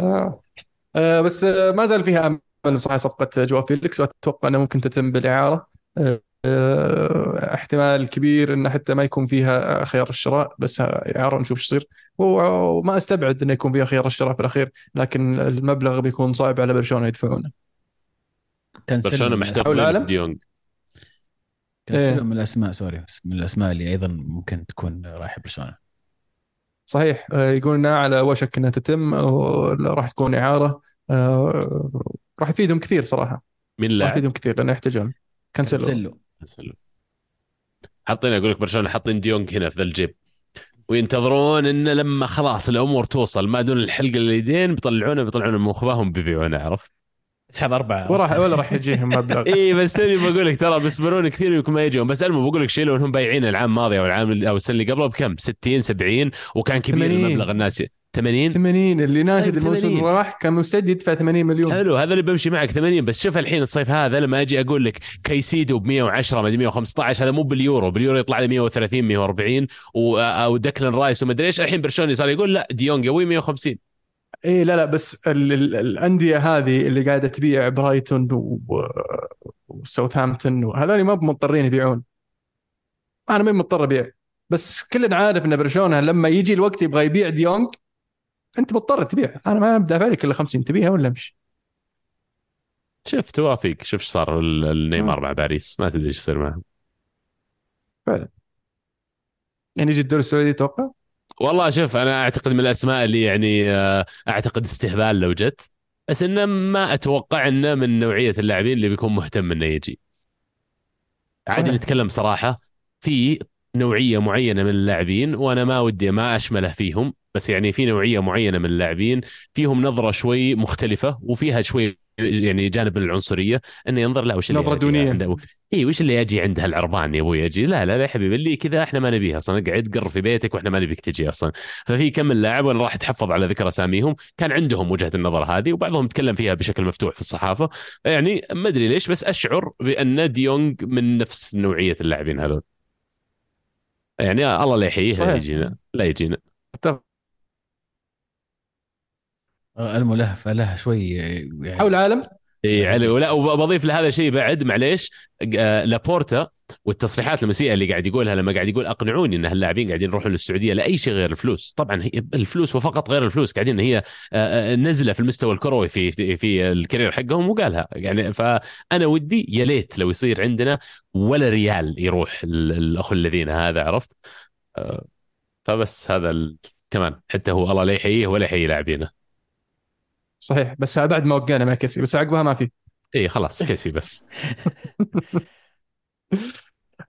آه. آه بس ما زال فيها أمل. صراحة صفقة جواو فيليكس وأتوقع أنها ممكن تتم بالإعارة. آه آه، احتمال كبير انه حتى ما يكون فيها خيار الشراء بس إعارة نشوف إيش يصير. وما أستبعد إنه يكون فيها خيار الشراء في الأخير لكن المبلغ بيكون صعب على برشلونة يدفعونه. برشلونة محتاج؟ ديونج كانسيلو إيه. من الأسماء sorry بس من الأسماء اللي أيضا ممكن تكون رايح برشلونة. صحيح. آه، يقول إنها على وشك إنها تتم راح تكون إعارة. راح يفيدهم كثير صراحة. مين راح اللاعب؟ يفيدهم كثير لأنه يحتاجون. كانسيلو. كانسيلو. كانسيلو. حاطين أقول لك برشلونة حاطين ديونج هنا في ذا الجيب. وينتظرون إن لما خلاص الأمور توصل ما دون الحلقة اليدين بيطلعونه بيطلعونه من مخباهم بيبيعونه عرفت؟ اسحب أربعة. وراح ولا راح يجيهم مبلغ. اي بس تاني بقول لك ترى بيصبرون كثير يمكن ما يجون. بس المهم بقول لك شيء لو إنهم بايعين العام الماضي أو العام أو السنة اللي قبله بكم؟ 60 70 وكان كبير 80. المبلغ الناس 80 80 اللي ناشد طيب، الموسم 80. راح كان مستعد يدفع 80 مليون. حلو هذا اللي بمشي معك 80 بس شوف الحين الصيف هذا لما أجي أقول لك كيسيدو ب 110 ما أدري 115 هذا مو باليورو باليورو يطلع لي 130 140 و- أو دكلن رايس وما أدري إيش. الحين برشلوني صار يقول لا ديونج أبوي 150 اي لا لا بس ال ال الأندية هذه اللي قاعدة تبيع برايتون وساوثهامبتون وهذول ما مضطرين يبيعون. أنا ما مضطر أبيع. بس كلنا عارف إن برشلونة لما يجي الوقت يبغى يبيع ديونج انت مضطر تبيع. أنا ما بدافع لك إلا 50 تبيعها ولا أمشي؟ شفت توافق شوف إيش صار ال- النيمار مع باريس. ما تدري إيش يصير معهم. يعني يجي الدوري السعودي أتوقع والله شوف أنا أعتقد من الأسماء اللي يعني آه، أعتقد استهبال لو جت. بس إنه ما أتوقع إنه من نوعية اللاعبين اللي بيكون مهتم إنه يجي. عادي. نتكلم صراحة. في نوعية معينة من اللاعبين وأنا ما ودي ما أشمله فيهم. بس يعني في نوعية معينة من اللاعبين فيهم نظرة شوي مختلفة وفيها شوي يعني جانب من العنصرية إنه ينظر لا وش اللي دونية. عنده؟ اي وش اللي يجي عند هالعربان يا أبوي يجي لا لا لا يا حبيبي اللي كذا إحنا ما نبيها أصلا. اقعد قر في بيتك وإحنا ما نبيك تجي أصلا. ففي كم من لاعب وأنا راح أتحفظ على ذكر أساميهم. كان عندهم وجهة النظر هذه وبعضهم تكلم فيها بشكل مفتوح في الصحافة. يعني ما أدري ليش بس أشعر بأن ديونج من نفس نوعية اللاعبين هذول. يعني الله لا يحييه لا. يجينا لا يجينا. أتفق. الملهفه له شوي يعني حول العالم؟ اي علي ولا وبضيف لهذا الشيء بعد معليش آه، لابورتا والتصريحات المسيئة اللي قاعد يقولها لما قاعد يقول أقنعوني إن هاللاعبين قاعدين يروحون للسعودية لأي شيء غير الفلوس. طبعا هي الفلوس وفقط غير الفلوس قاعدين هي آه، آه، نزلة في المستوى الكروي في في- الكارير حقهم وقالها. يعني فأنا ودي يا ليت لو يصير عندنا ولا ريال يروح ال- الاخ الذين هذا عرفت؟ آه، فبس هذا. كمان حتى هو الله لا يحييه ولا يحيي لاعبينه. صحيح. بس بعد ما وقعنا مع كيسي. بس عقبها ما في. اي خلاص كيسي بس.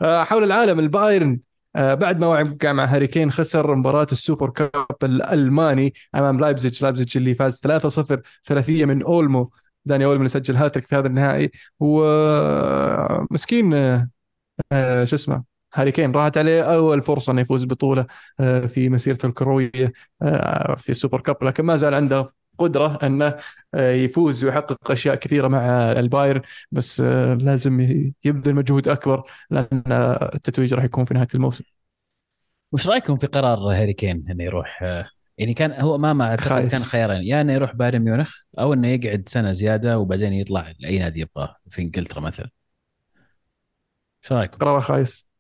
آه، حول العالم البايرن آه، بعد ما وقع مع هاري كين خسر مباراة ال Super Cup الألماني أمام لايبزيج. لايبزيج اللي فاز 3-0 ثلاثية من أولمو. داني أولمو اللي سجل هاتريك في هذا النهائي. ومسكين آه، شو اسمه هاري كين راحت عليه أول فرصة أنه يفوز بطولة آه، في مسيرته الكروية آه، في ال super cup لكن ما زال عنده قدرة أنه آه، يفوز ويحقق أشياء كثيرة مع البايرن بس آه، لازم يبذل مجهود أكبر لأن التتويج راح يكون في نهاية الموسم وش رأيكم في قرار هاري كين إنه يروح آه، يعني كان هو امامه أعتقد. كان خيارين يا إنه يروح بايرن ميونخ أو إنه يقعد سنة زيادة وبعدين يطلع لأي نادي يبغاه في إنجلترا مثلا إيش رأيكم؟ قرار خايس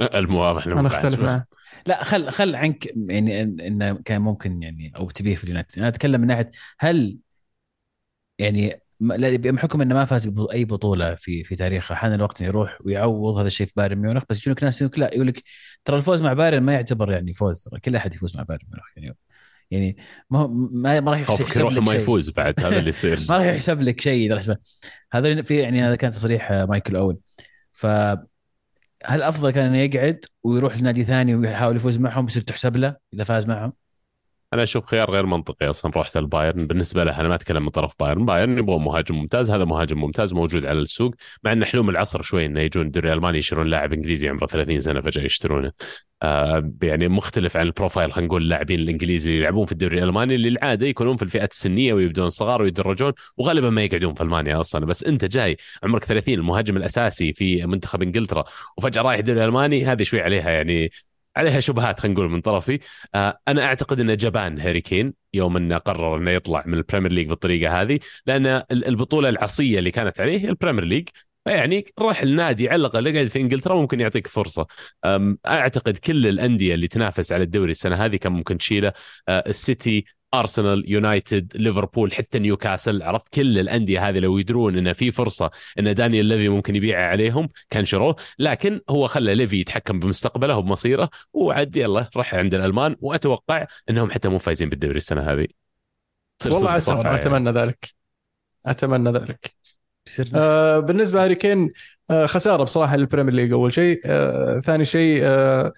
مو واضح أنا أختلف. معه لا خل خل عنك يعني انه كان ممكن يعني أو تبيه في اليونايتد. أنا أتكلم من ناحية هل يعني بحكم إنه ما فاز باي بطولة في في تاريخه حان الوقت إنه يروح ويعوض هذا الشيء في بايرن ميونخ. بس يجونك ناس يقول لا يقول لك ترى الفوز مع بايرن ما يعتبر يعني فوز. ترى كل أحد يفوز مع بايرن ميونخ. يعني يعني ما هو ما ما راح يحسب لك ما يفوز بعد. هذا اللي يصير. ما راح يحسب لك شيء. هذا في يعني هذا كان تصريح مايكل اول ف هل أفضل كان انه يقعد ويروح لنادي ثاني ويحاول يفوز معهم يصير تحسب له إذا فاز معهم؟ أنا أشوف خيار غير منطقي أصلا رحت البايرن. بالنسبة له أنا ما أتكلم من طرف بايرن. بايرن يبغى مهاجم ممتاز هذا مهاجم ممتاز موجود على السوق مع ان حلوم العصر شوي إنه يجون الدوري الالماني يشترون لاعب إنجليزي عمره 30 سنة فجأة يشترونه. آه يعني مختلف عن ال profile خلينا نقول اللاعبين الإنجليزي اللي يلعبون في الدوري الألماني اللي العاده يكونون في الفئات السنية ويبدون صغار ويدرجون وغالبا ما يقعدون في ألمانيا أصلا. بس أنت جاي عمرك 30 المهاجم الأساسي في منتخب إنجلترا وفجأة رايح الدوري الالماني هذه شوي عليها يعني عليها شبهات خلينا نقول من طرفي. آه أنا أعتقد انه جبان هاري كين يوم إنه قرر إنه يطلع من ال Premier League بالطريقة هذه لأن ال- البطولة العصية اللي كانت عليه ال Premier League. فيعني روح النادي على الأقل اقعد في إنجلترا ممكن يعطيك فرصة. أعتقد كل الأندية اللي تنافس على الدوري السنة هذه كان ممكن تشيله أه، السيتي أرسنال يونايتد ليفربول حتى نيوكاسل عرفت؟ كل الأندية هذه لو يدرون ان في فرصة إن دانيال ليفي ممكن يبيعها عليهم كان شروه لكن هو خلى ليفي يتحكم بمستقبله وبمصيره وعد يلا راح عند الألمان وأتوقع إنهم حتى مو فايزين بالدوري السنة هذه. تصير والله عسى يعني. أتمنى ذلك. أتمنى ذلك. آه بالنسبة لهاري كين آه خسارة بصراحة لل Premier League. أول شيء آه ثاني شيء آه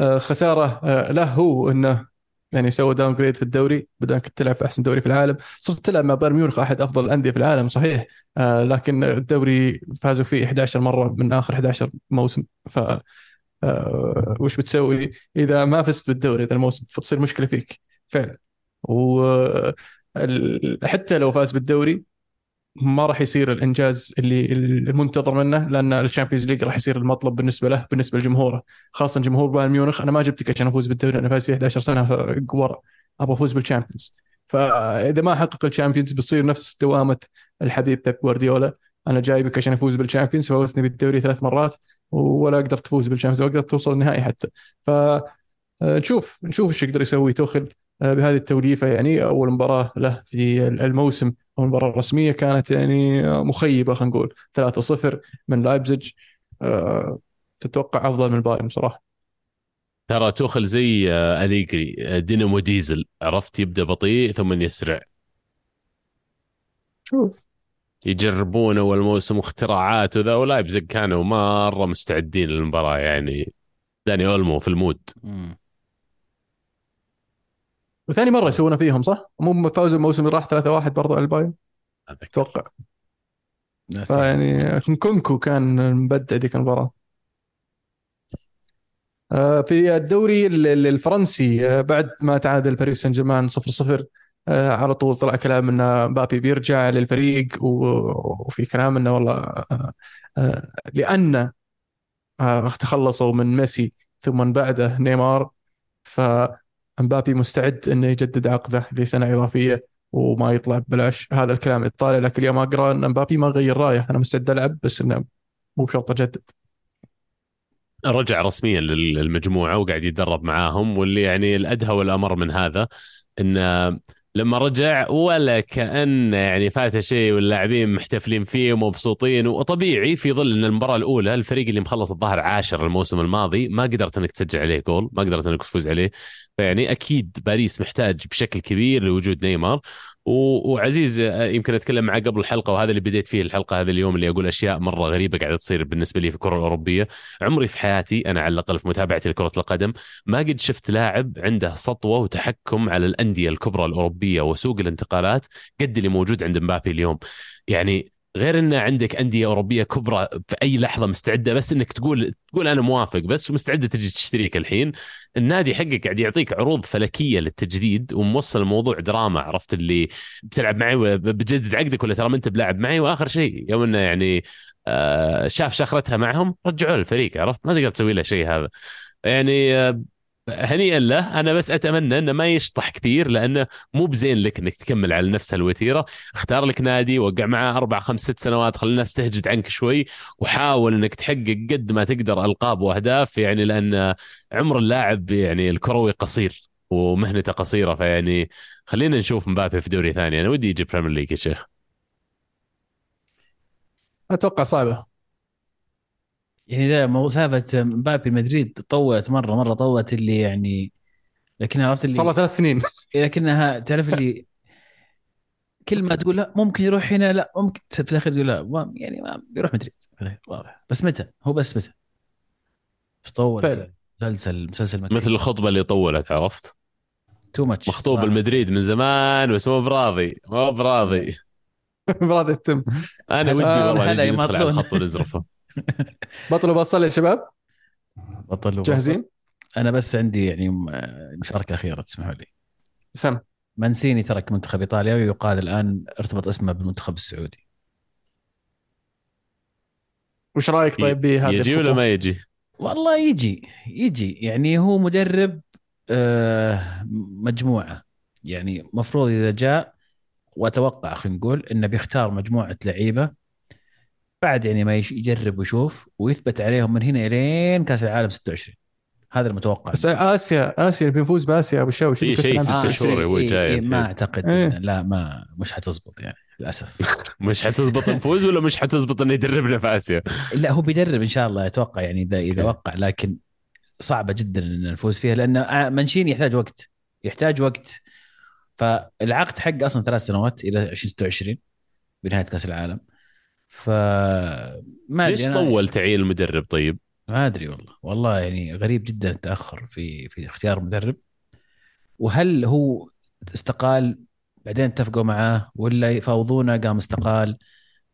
آه خسارة آه له هو إنه يعني سوى downgrade في الدوري بدل كنت تلعب في أحسن دوري في العالم. صرت تلعب مع بايرن ميونخ أحد أفضل الأندية في العالم صحيح. آه لكن الدوري فازوا فيه 11 مرة من آخر 11 موسم. ف آه وش بتسوي؟ إذا ما فزت بالدوري ذا الموسم فتصير مشكلة فيك فعلا. وحتى لو فاز بالدوري ما راح يصير الإنجاز اللي المنتظر منه لأن ال Champions League راح يصير المطلب بالنسبة له بالنسبة لجمهوره. خاصة جمهور بايرن ميونخ. أنا ما جبتك عشان أفوز بالدوري أنا فاز فيه 11 سنة ورا أبغى أفوز بال Champions. فإذا ما حقق ال Champions بتصير نفس دوامة الحبيب بيب جوارديولا. أنا جايبك عشان أفوز بال Champions فوزني بالدوري ثلاث مرات ولا قدرت تفوز بال Champions ولا قدرت توصل النهائي حتى. ف نشوف نشوف إيش يقدر يسوي توخيل بهذه التوليفة يعني. أول مباراة له في الموسم أو المباراه الرسميه كانت يعني مخيبة خلينا نقول 3-0 من لايبزيج. أه تتوقع أفضل من البايرن بصراحة. ترى توخيل زي آه، أليجري آه، دينامو ديزل. عرفت يبدأ بطيء ثم يسرع. شوف. يجربون أول موسم واختراعات وذا ولايبزيج كانوا مرة مستعدين للمباراة يعني. داني أولمو في ال mood مم. وثاني مرة يسوونها فيهم صح؟ مو فازوا الموسم اللي راح 3-1 برضو على البايرن؟ أتوقع. فيعني نكونكو كان مبدع ذيك المباراة. آه، في الدوري ال- ال- الفرنسي آه، بعد ما تعادل باريس سان جيرمان 0-0 آه، على طول طلع كلام إن مبابي بيرجع للفريق وفي كلام إنه والله لأن تخلصوا من ميسي ثم من بعده نيمار. فمبابي مستعد إنه يجدد عقده لسنة إضافية وما يطلع ببلاش. هذا الكلام يطالع لكن اليوم أقرأ إن مبابي ما غير رايه. أنا مستعد ألعب بس إنه مو بشرط أجدد. رجع رسميا لل- للمجموعة وقاعد يتدرب معاهم واللي يعني الأدهى والأمر من هذا انه لما رجع ولا كأن يعني فاته شيء واللاعبين محتفلين فيه ومبسوطين وطبيعي في ظل إن المباراة الأولى الفريق اللي مخلص الظهر عاشر الموسم الماضي ما قدرت إنك تسجل عليه جول ما قدرت إنك تفوز عليه. فيعني أكيد باريس محتاج بشكل كبير لوجود نيمار. وعزيز آه، يمكن أتكلم معاه قبل الحلقة وهذا اللي بديت فيه الحلقة هذا اليوم اللي أقول أشياء مرة غريبة قاعدة تصير بالنسبة لي في الكرة الأوروبية. عمري في حياتي أنا على الأقل في متابعتي لكرة القدم ما قد شفت لاعب عنده سطوة وتحكم على الأندية الكبرى الأوروبية وسوق الانتقالات قد اللي موجود عند مبابي اليوم. يعني غير إن عندك أندية أوروبية كبرى في أي لحظة مستعدة بس إنك تقول تقول أنا موافق بس مستعدة تجي تشتريك الحين. النادي حقك قاعد يعطيك عروض فلكية للتجديد وموصل الموضوع دراما عرفت اللي بتلعب معي ولا بجدد عقدك ولا ترى ما أنت بلاعب معي؟ وآخر شيء يوم إنه يعني آه، شاف شخرتها معهم رجعوه الفريق عرفت؟ ما تقدر تسوي له شيء هذا. يعني آه، هنيئا له. أنا بس أتمنى إنه ما يشطح كثير لأنه مو بزين لك إنك تكمل على نفس الوتيرة. اختار لك نادي وقع معاه أربع خمس ست سنوات. خلي الناس تهجد عنك شوي وحاول إنك تحقق قد ما تقدر ألقاب وأهداف يعني لأن عمر اللاعب يعني الكروي قصير ومهنته قصيرة. فيعني خلينا نشوف مبابي في دوري ثاني. أنا ودي يجي Premier League يا شيخ. أتوقع صعبة. يعني سالفه مبابي مدريد طوت مرة مرة طوت اللي يعني لكن عرفت اللي صار له ثلاث سنين. لكنها تعرف اللي كل ما تقول لا ممكن يروح هنا لا ممكن في الأخير تقول لا ما يعني ما بيروح مدريد. واضح. بس متى؟ هو بس متى؟ بس طول. مسلسل مسلسل مثل الخطبة اللي طولت عرفت؟ تو ماتش مخطوب المدريد من زمان بس مو براضي مو براضي. براضي تتم أنا ودي آه، والله هلا نجي ندخل على. الخط ونزرفه بطل وبصل يا شباب؟ بطل جاهزين؟ أنا بس عندي يعني مشاركة أخيرة تسمحوا لي. سم. مانسيني ترك منتخب إيطاليا ويقال الآن ارتبط اسمه بالمنتخب السعودي. وش رأيك طيب بهذه يجي ولا؟ ما يجي؟ والله يجي يجي. يعني هو مدرب آه، مجموعة. يعني مفروض إذا جاء وأتوقع خلينا نقول إنه بيختار مجموعة لعيبة بعد يعني ما يش- يجرب ويشوف ويثبت عليهم من هنا إلين كأس العالم 26 هذا المتوقع بس اسيا آسيا بيفوز بآسيا أبو الشاوي في كأس شيء ستة ستة شهور. هو إيه جاي إيه الحين. ما أعتقد إيه. لا ما مش حتزبط يعني للأسف مش حتزبط نفوز ولا مش حتزبط إنه يدربنا في آسيا؟ لا هو بيدرب إن شاء الله أتوقع يعني اذا إذا. وقع لكن صعبة جدا إن نفوز فيها لأن آه، منشيني يحتاج وقت يحتاج وقت فالعقد حق أصلا ثلاث سنوات إلى 2026 بنهاية كأس العالم ف ما ليش طول تعيين المدرب طيب؟ ما أدري والله والله يعني غريب جدا التأخر في في اختيار مدرب وهل هو استقال بعدين اتفقوا معاه ولا يفاوضونه قام استقال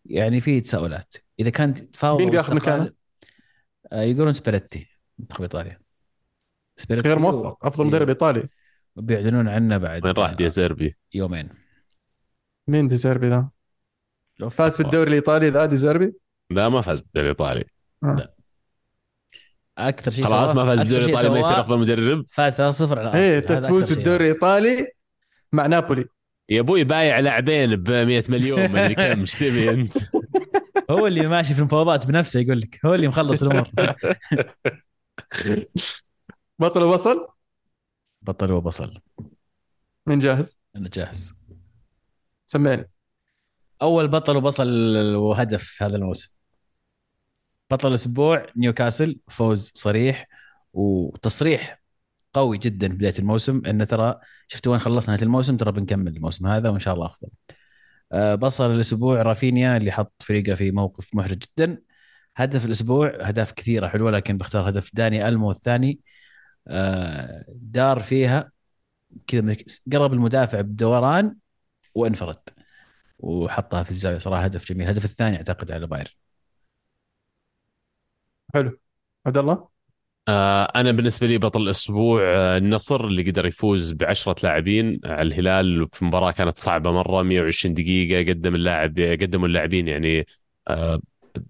يعني في تساؤلات إذا كان تفاوض مين بياخذ مكانه؟ آه، يقولون سباليتي منتخب إيطاليا سباليتي غير موفق أفضل مدرب إيطالي بيعلنون عنه بعد وين راح دي زيربي؟ يومين مين دي زيربي ذا؟ لو فاز بالدوري الإيطالي ذا دي زيربي؟ لا ما فاز بالدوري الإيطالي. أكثر شيء خلاص ما فاز بالدوري الإيطالي ما يصير أفضل مدرب؟ فاز 3-0 على إيه تفوز أكثر شيء. الدوري الإيطالي مع نابولي. يا أبوي بايع لاعبين ب 100 مليون ما أدري كم إيش تبي أنت؟ هو اللي ماشي في المفاوضات بنفسه يقول لك. هو اللي مخلص الأمور. بطل وصل بطل وبصل. من جاهز؟ أنا جاهز. سمعني. أول بطل وبصل وهدف هذا الموسم بطل الأسبوع نيوكاسل فوز صريح وتصريح قوي جدا في بداية الموسم انه ترى شفتوا وين خلصنا نهاية الموسم ترى بنكمل الموسم هذا وإن شاء الله أفضل. آه، بصل الأسبوع رافينيا اللي حط فريقه في موقف محرج جدا. هدف الأسبوع أهداف كثيرة حلوة لكن بختار هدف داني ألمو الثاني آه، دار فيها كذا قرب المدافع بدوران وانفرد وحطها في الزاوية صراحة هدف جميل. الهدف الثاني أعتقد على باير حلو. عبد الله؟ آه أنا بالنسبة لي بطل الأسبوع آه، النصر اللي قدر يفوز بعشرة لاعبين على الهلال في مباراة كانت صعبة مرة 120 دقيقة قدم اللاعب قدموا اللاعبين يعني آه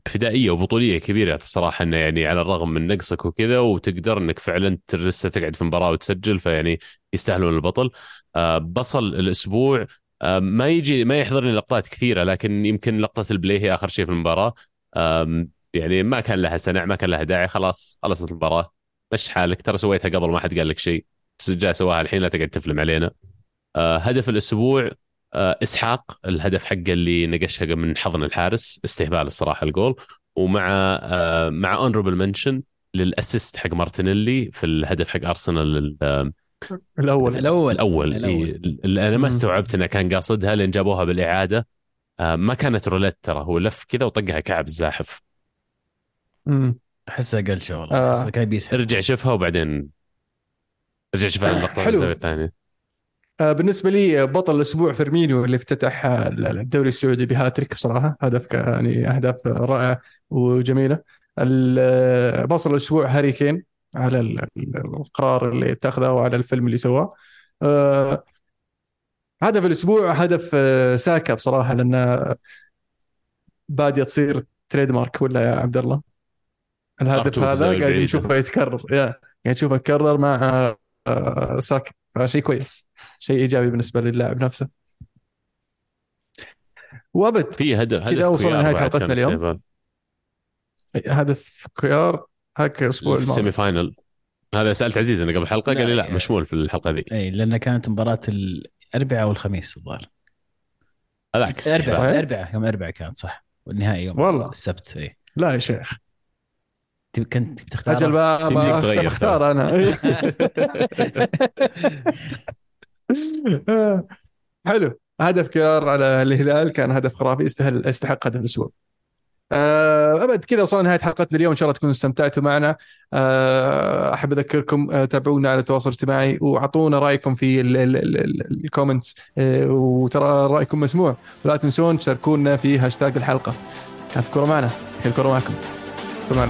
فدائية وبطولية كبيرة الصراحه إنه يعني على الرغم من نقصك وكذا وتقدر إنك فعلا لسه تقعد في مباراة وتسجل فيعني يستاهلون البطل. آه بصل الأسبوع آه ما يجي ما يحضرني لقطات كثيرة لكن يمكن لقطة البلاي هي آخر شيء في المباراة. يعني ما كان لها سنع ما كان لها داعي خلاص خلصت المباراة. مشي حالك ترى سويتها قبل ما حد قال لك شيء. جاي سواها الحين لا تقعد تفلم علينا. آه هدف الأسبوع آه إسحاق الهدف حقه اللي نقشها من حضن الحارس استهبال الصراحة الجول. ومع آه مع honorable mention لل assist حق مارتينيلي في الهدف حق أرسنال ال- الأول الأول الأول الأول. إيه، اللي أنا ما. استوعبت إنه كان قاصدها لين جابوها بالإعادة آه ما كانت روليت ترى هو لف كذا وطقها كعب الزاحف مم. أحسها قلشه والله آه. كان بيسحب ارجع شوفها وبعدين ارجع شوفها اللقطه حلو. الزاوية الثانية آه، بالنسبة لي بطل الأسبوع فيرمينيو اللي افتتح آه، الدوري السعودي بهاتريك بصراحة هدف يعني أهداف رائعه وجميلة آه، بطل الأسبوع هاري كين على ال- ال- القرار اللي اتخذه وعلى الفيلم اللي سواه. آه، هدف الأسبوع هدف آه، ساكا بصراحة لأن بادية تصير تريد مارك ولا يا عبد الله؟ الهدف هذا قاعد. نشوفه يتكرر يا قاعد نشوفه يتكرر مع آه، ساكا. فشيء كويس شيء إيجابي بالنسبة للاعب نفسه. وأبد في هدف كذا وصلنا بعد حلقتنا اليوم. هدف كيار. هاك الأسبوع الماضي. السيمي final هذا سألت عزيز أنا قبل حلقة قال لي لا يعني- مشمول في الحلقة ذي. اي لأن كانت مباراة الأربعاء والخميس الظاهر. استهبال. الاربعاء؟ الاربعاء يوم الاربعاء كان صح. والنهائي يوم والله. السبت اي لا يا شيخ. تبي كنت بتختار أجل تغير أختار أنا. حلو. هدف كيار على الهلال كان هدف خرافي يستاهل يستحق هدف الأسبوع. آه، أبد كذا وصلنا نهايه حلقتنا اليوم. إن شاء الله تكونوا استمتعتوا معنا. آه، أحب أذكركم آه، تابعونا على التواصل الاجتماعي وأعطونا رأيكم في ال comments وترى رأيكم مسموع. ولا تنسون تشاركونا في هاشتاج الحلقة. كانت الكره معنا الكره معكم. كمان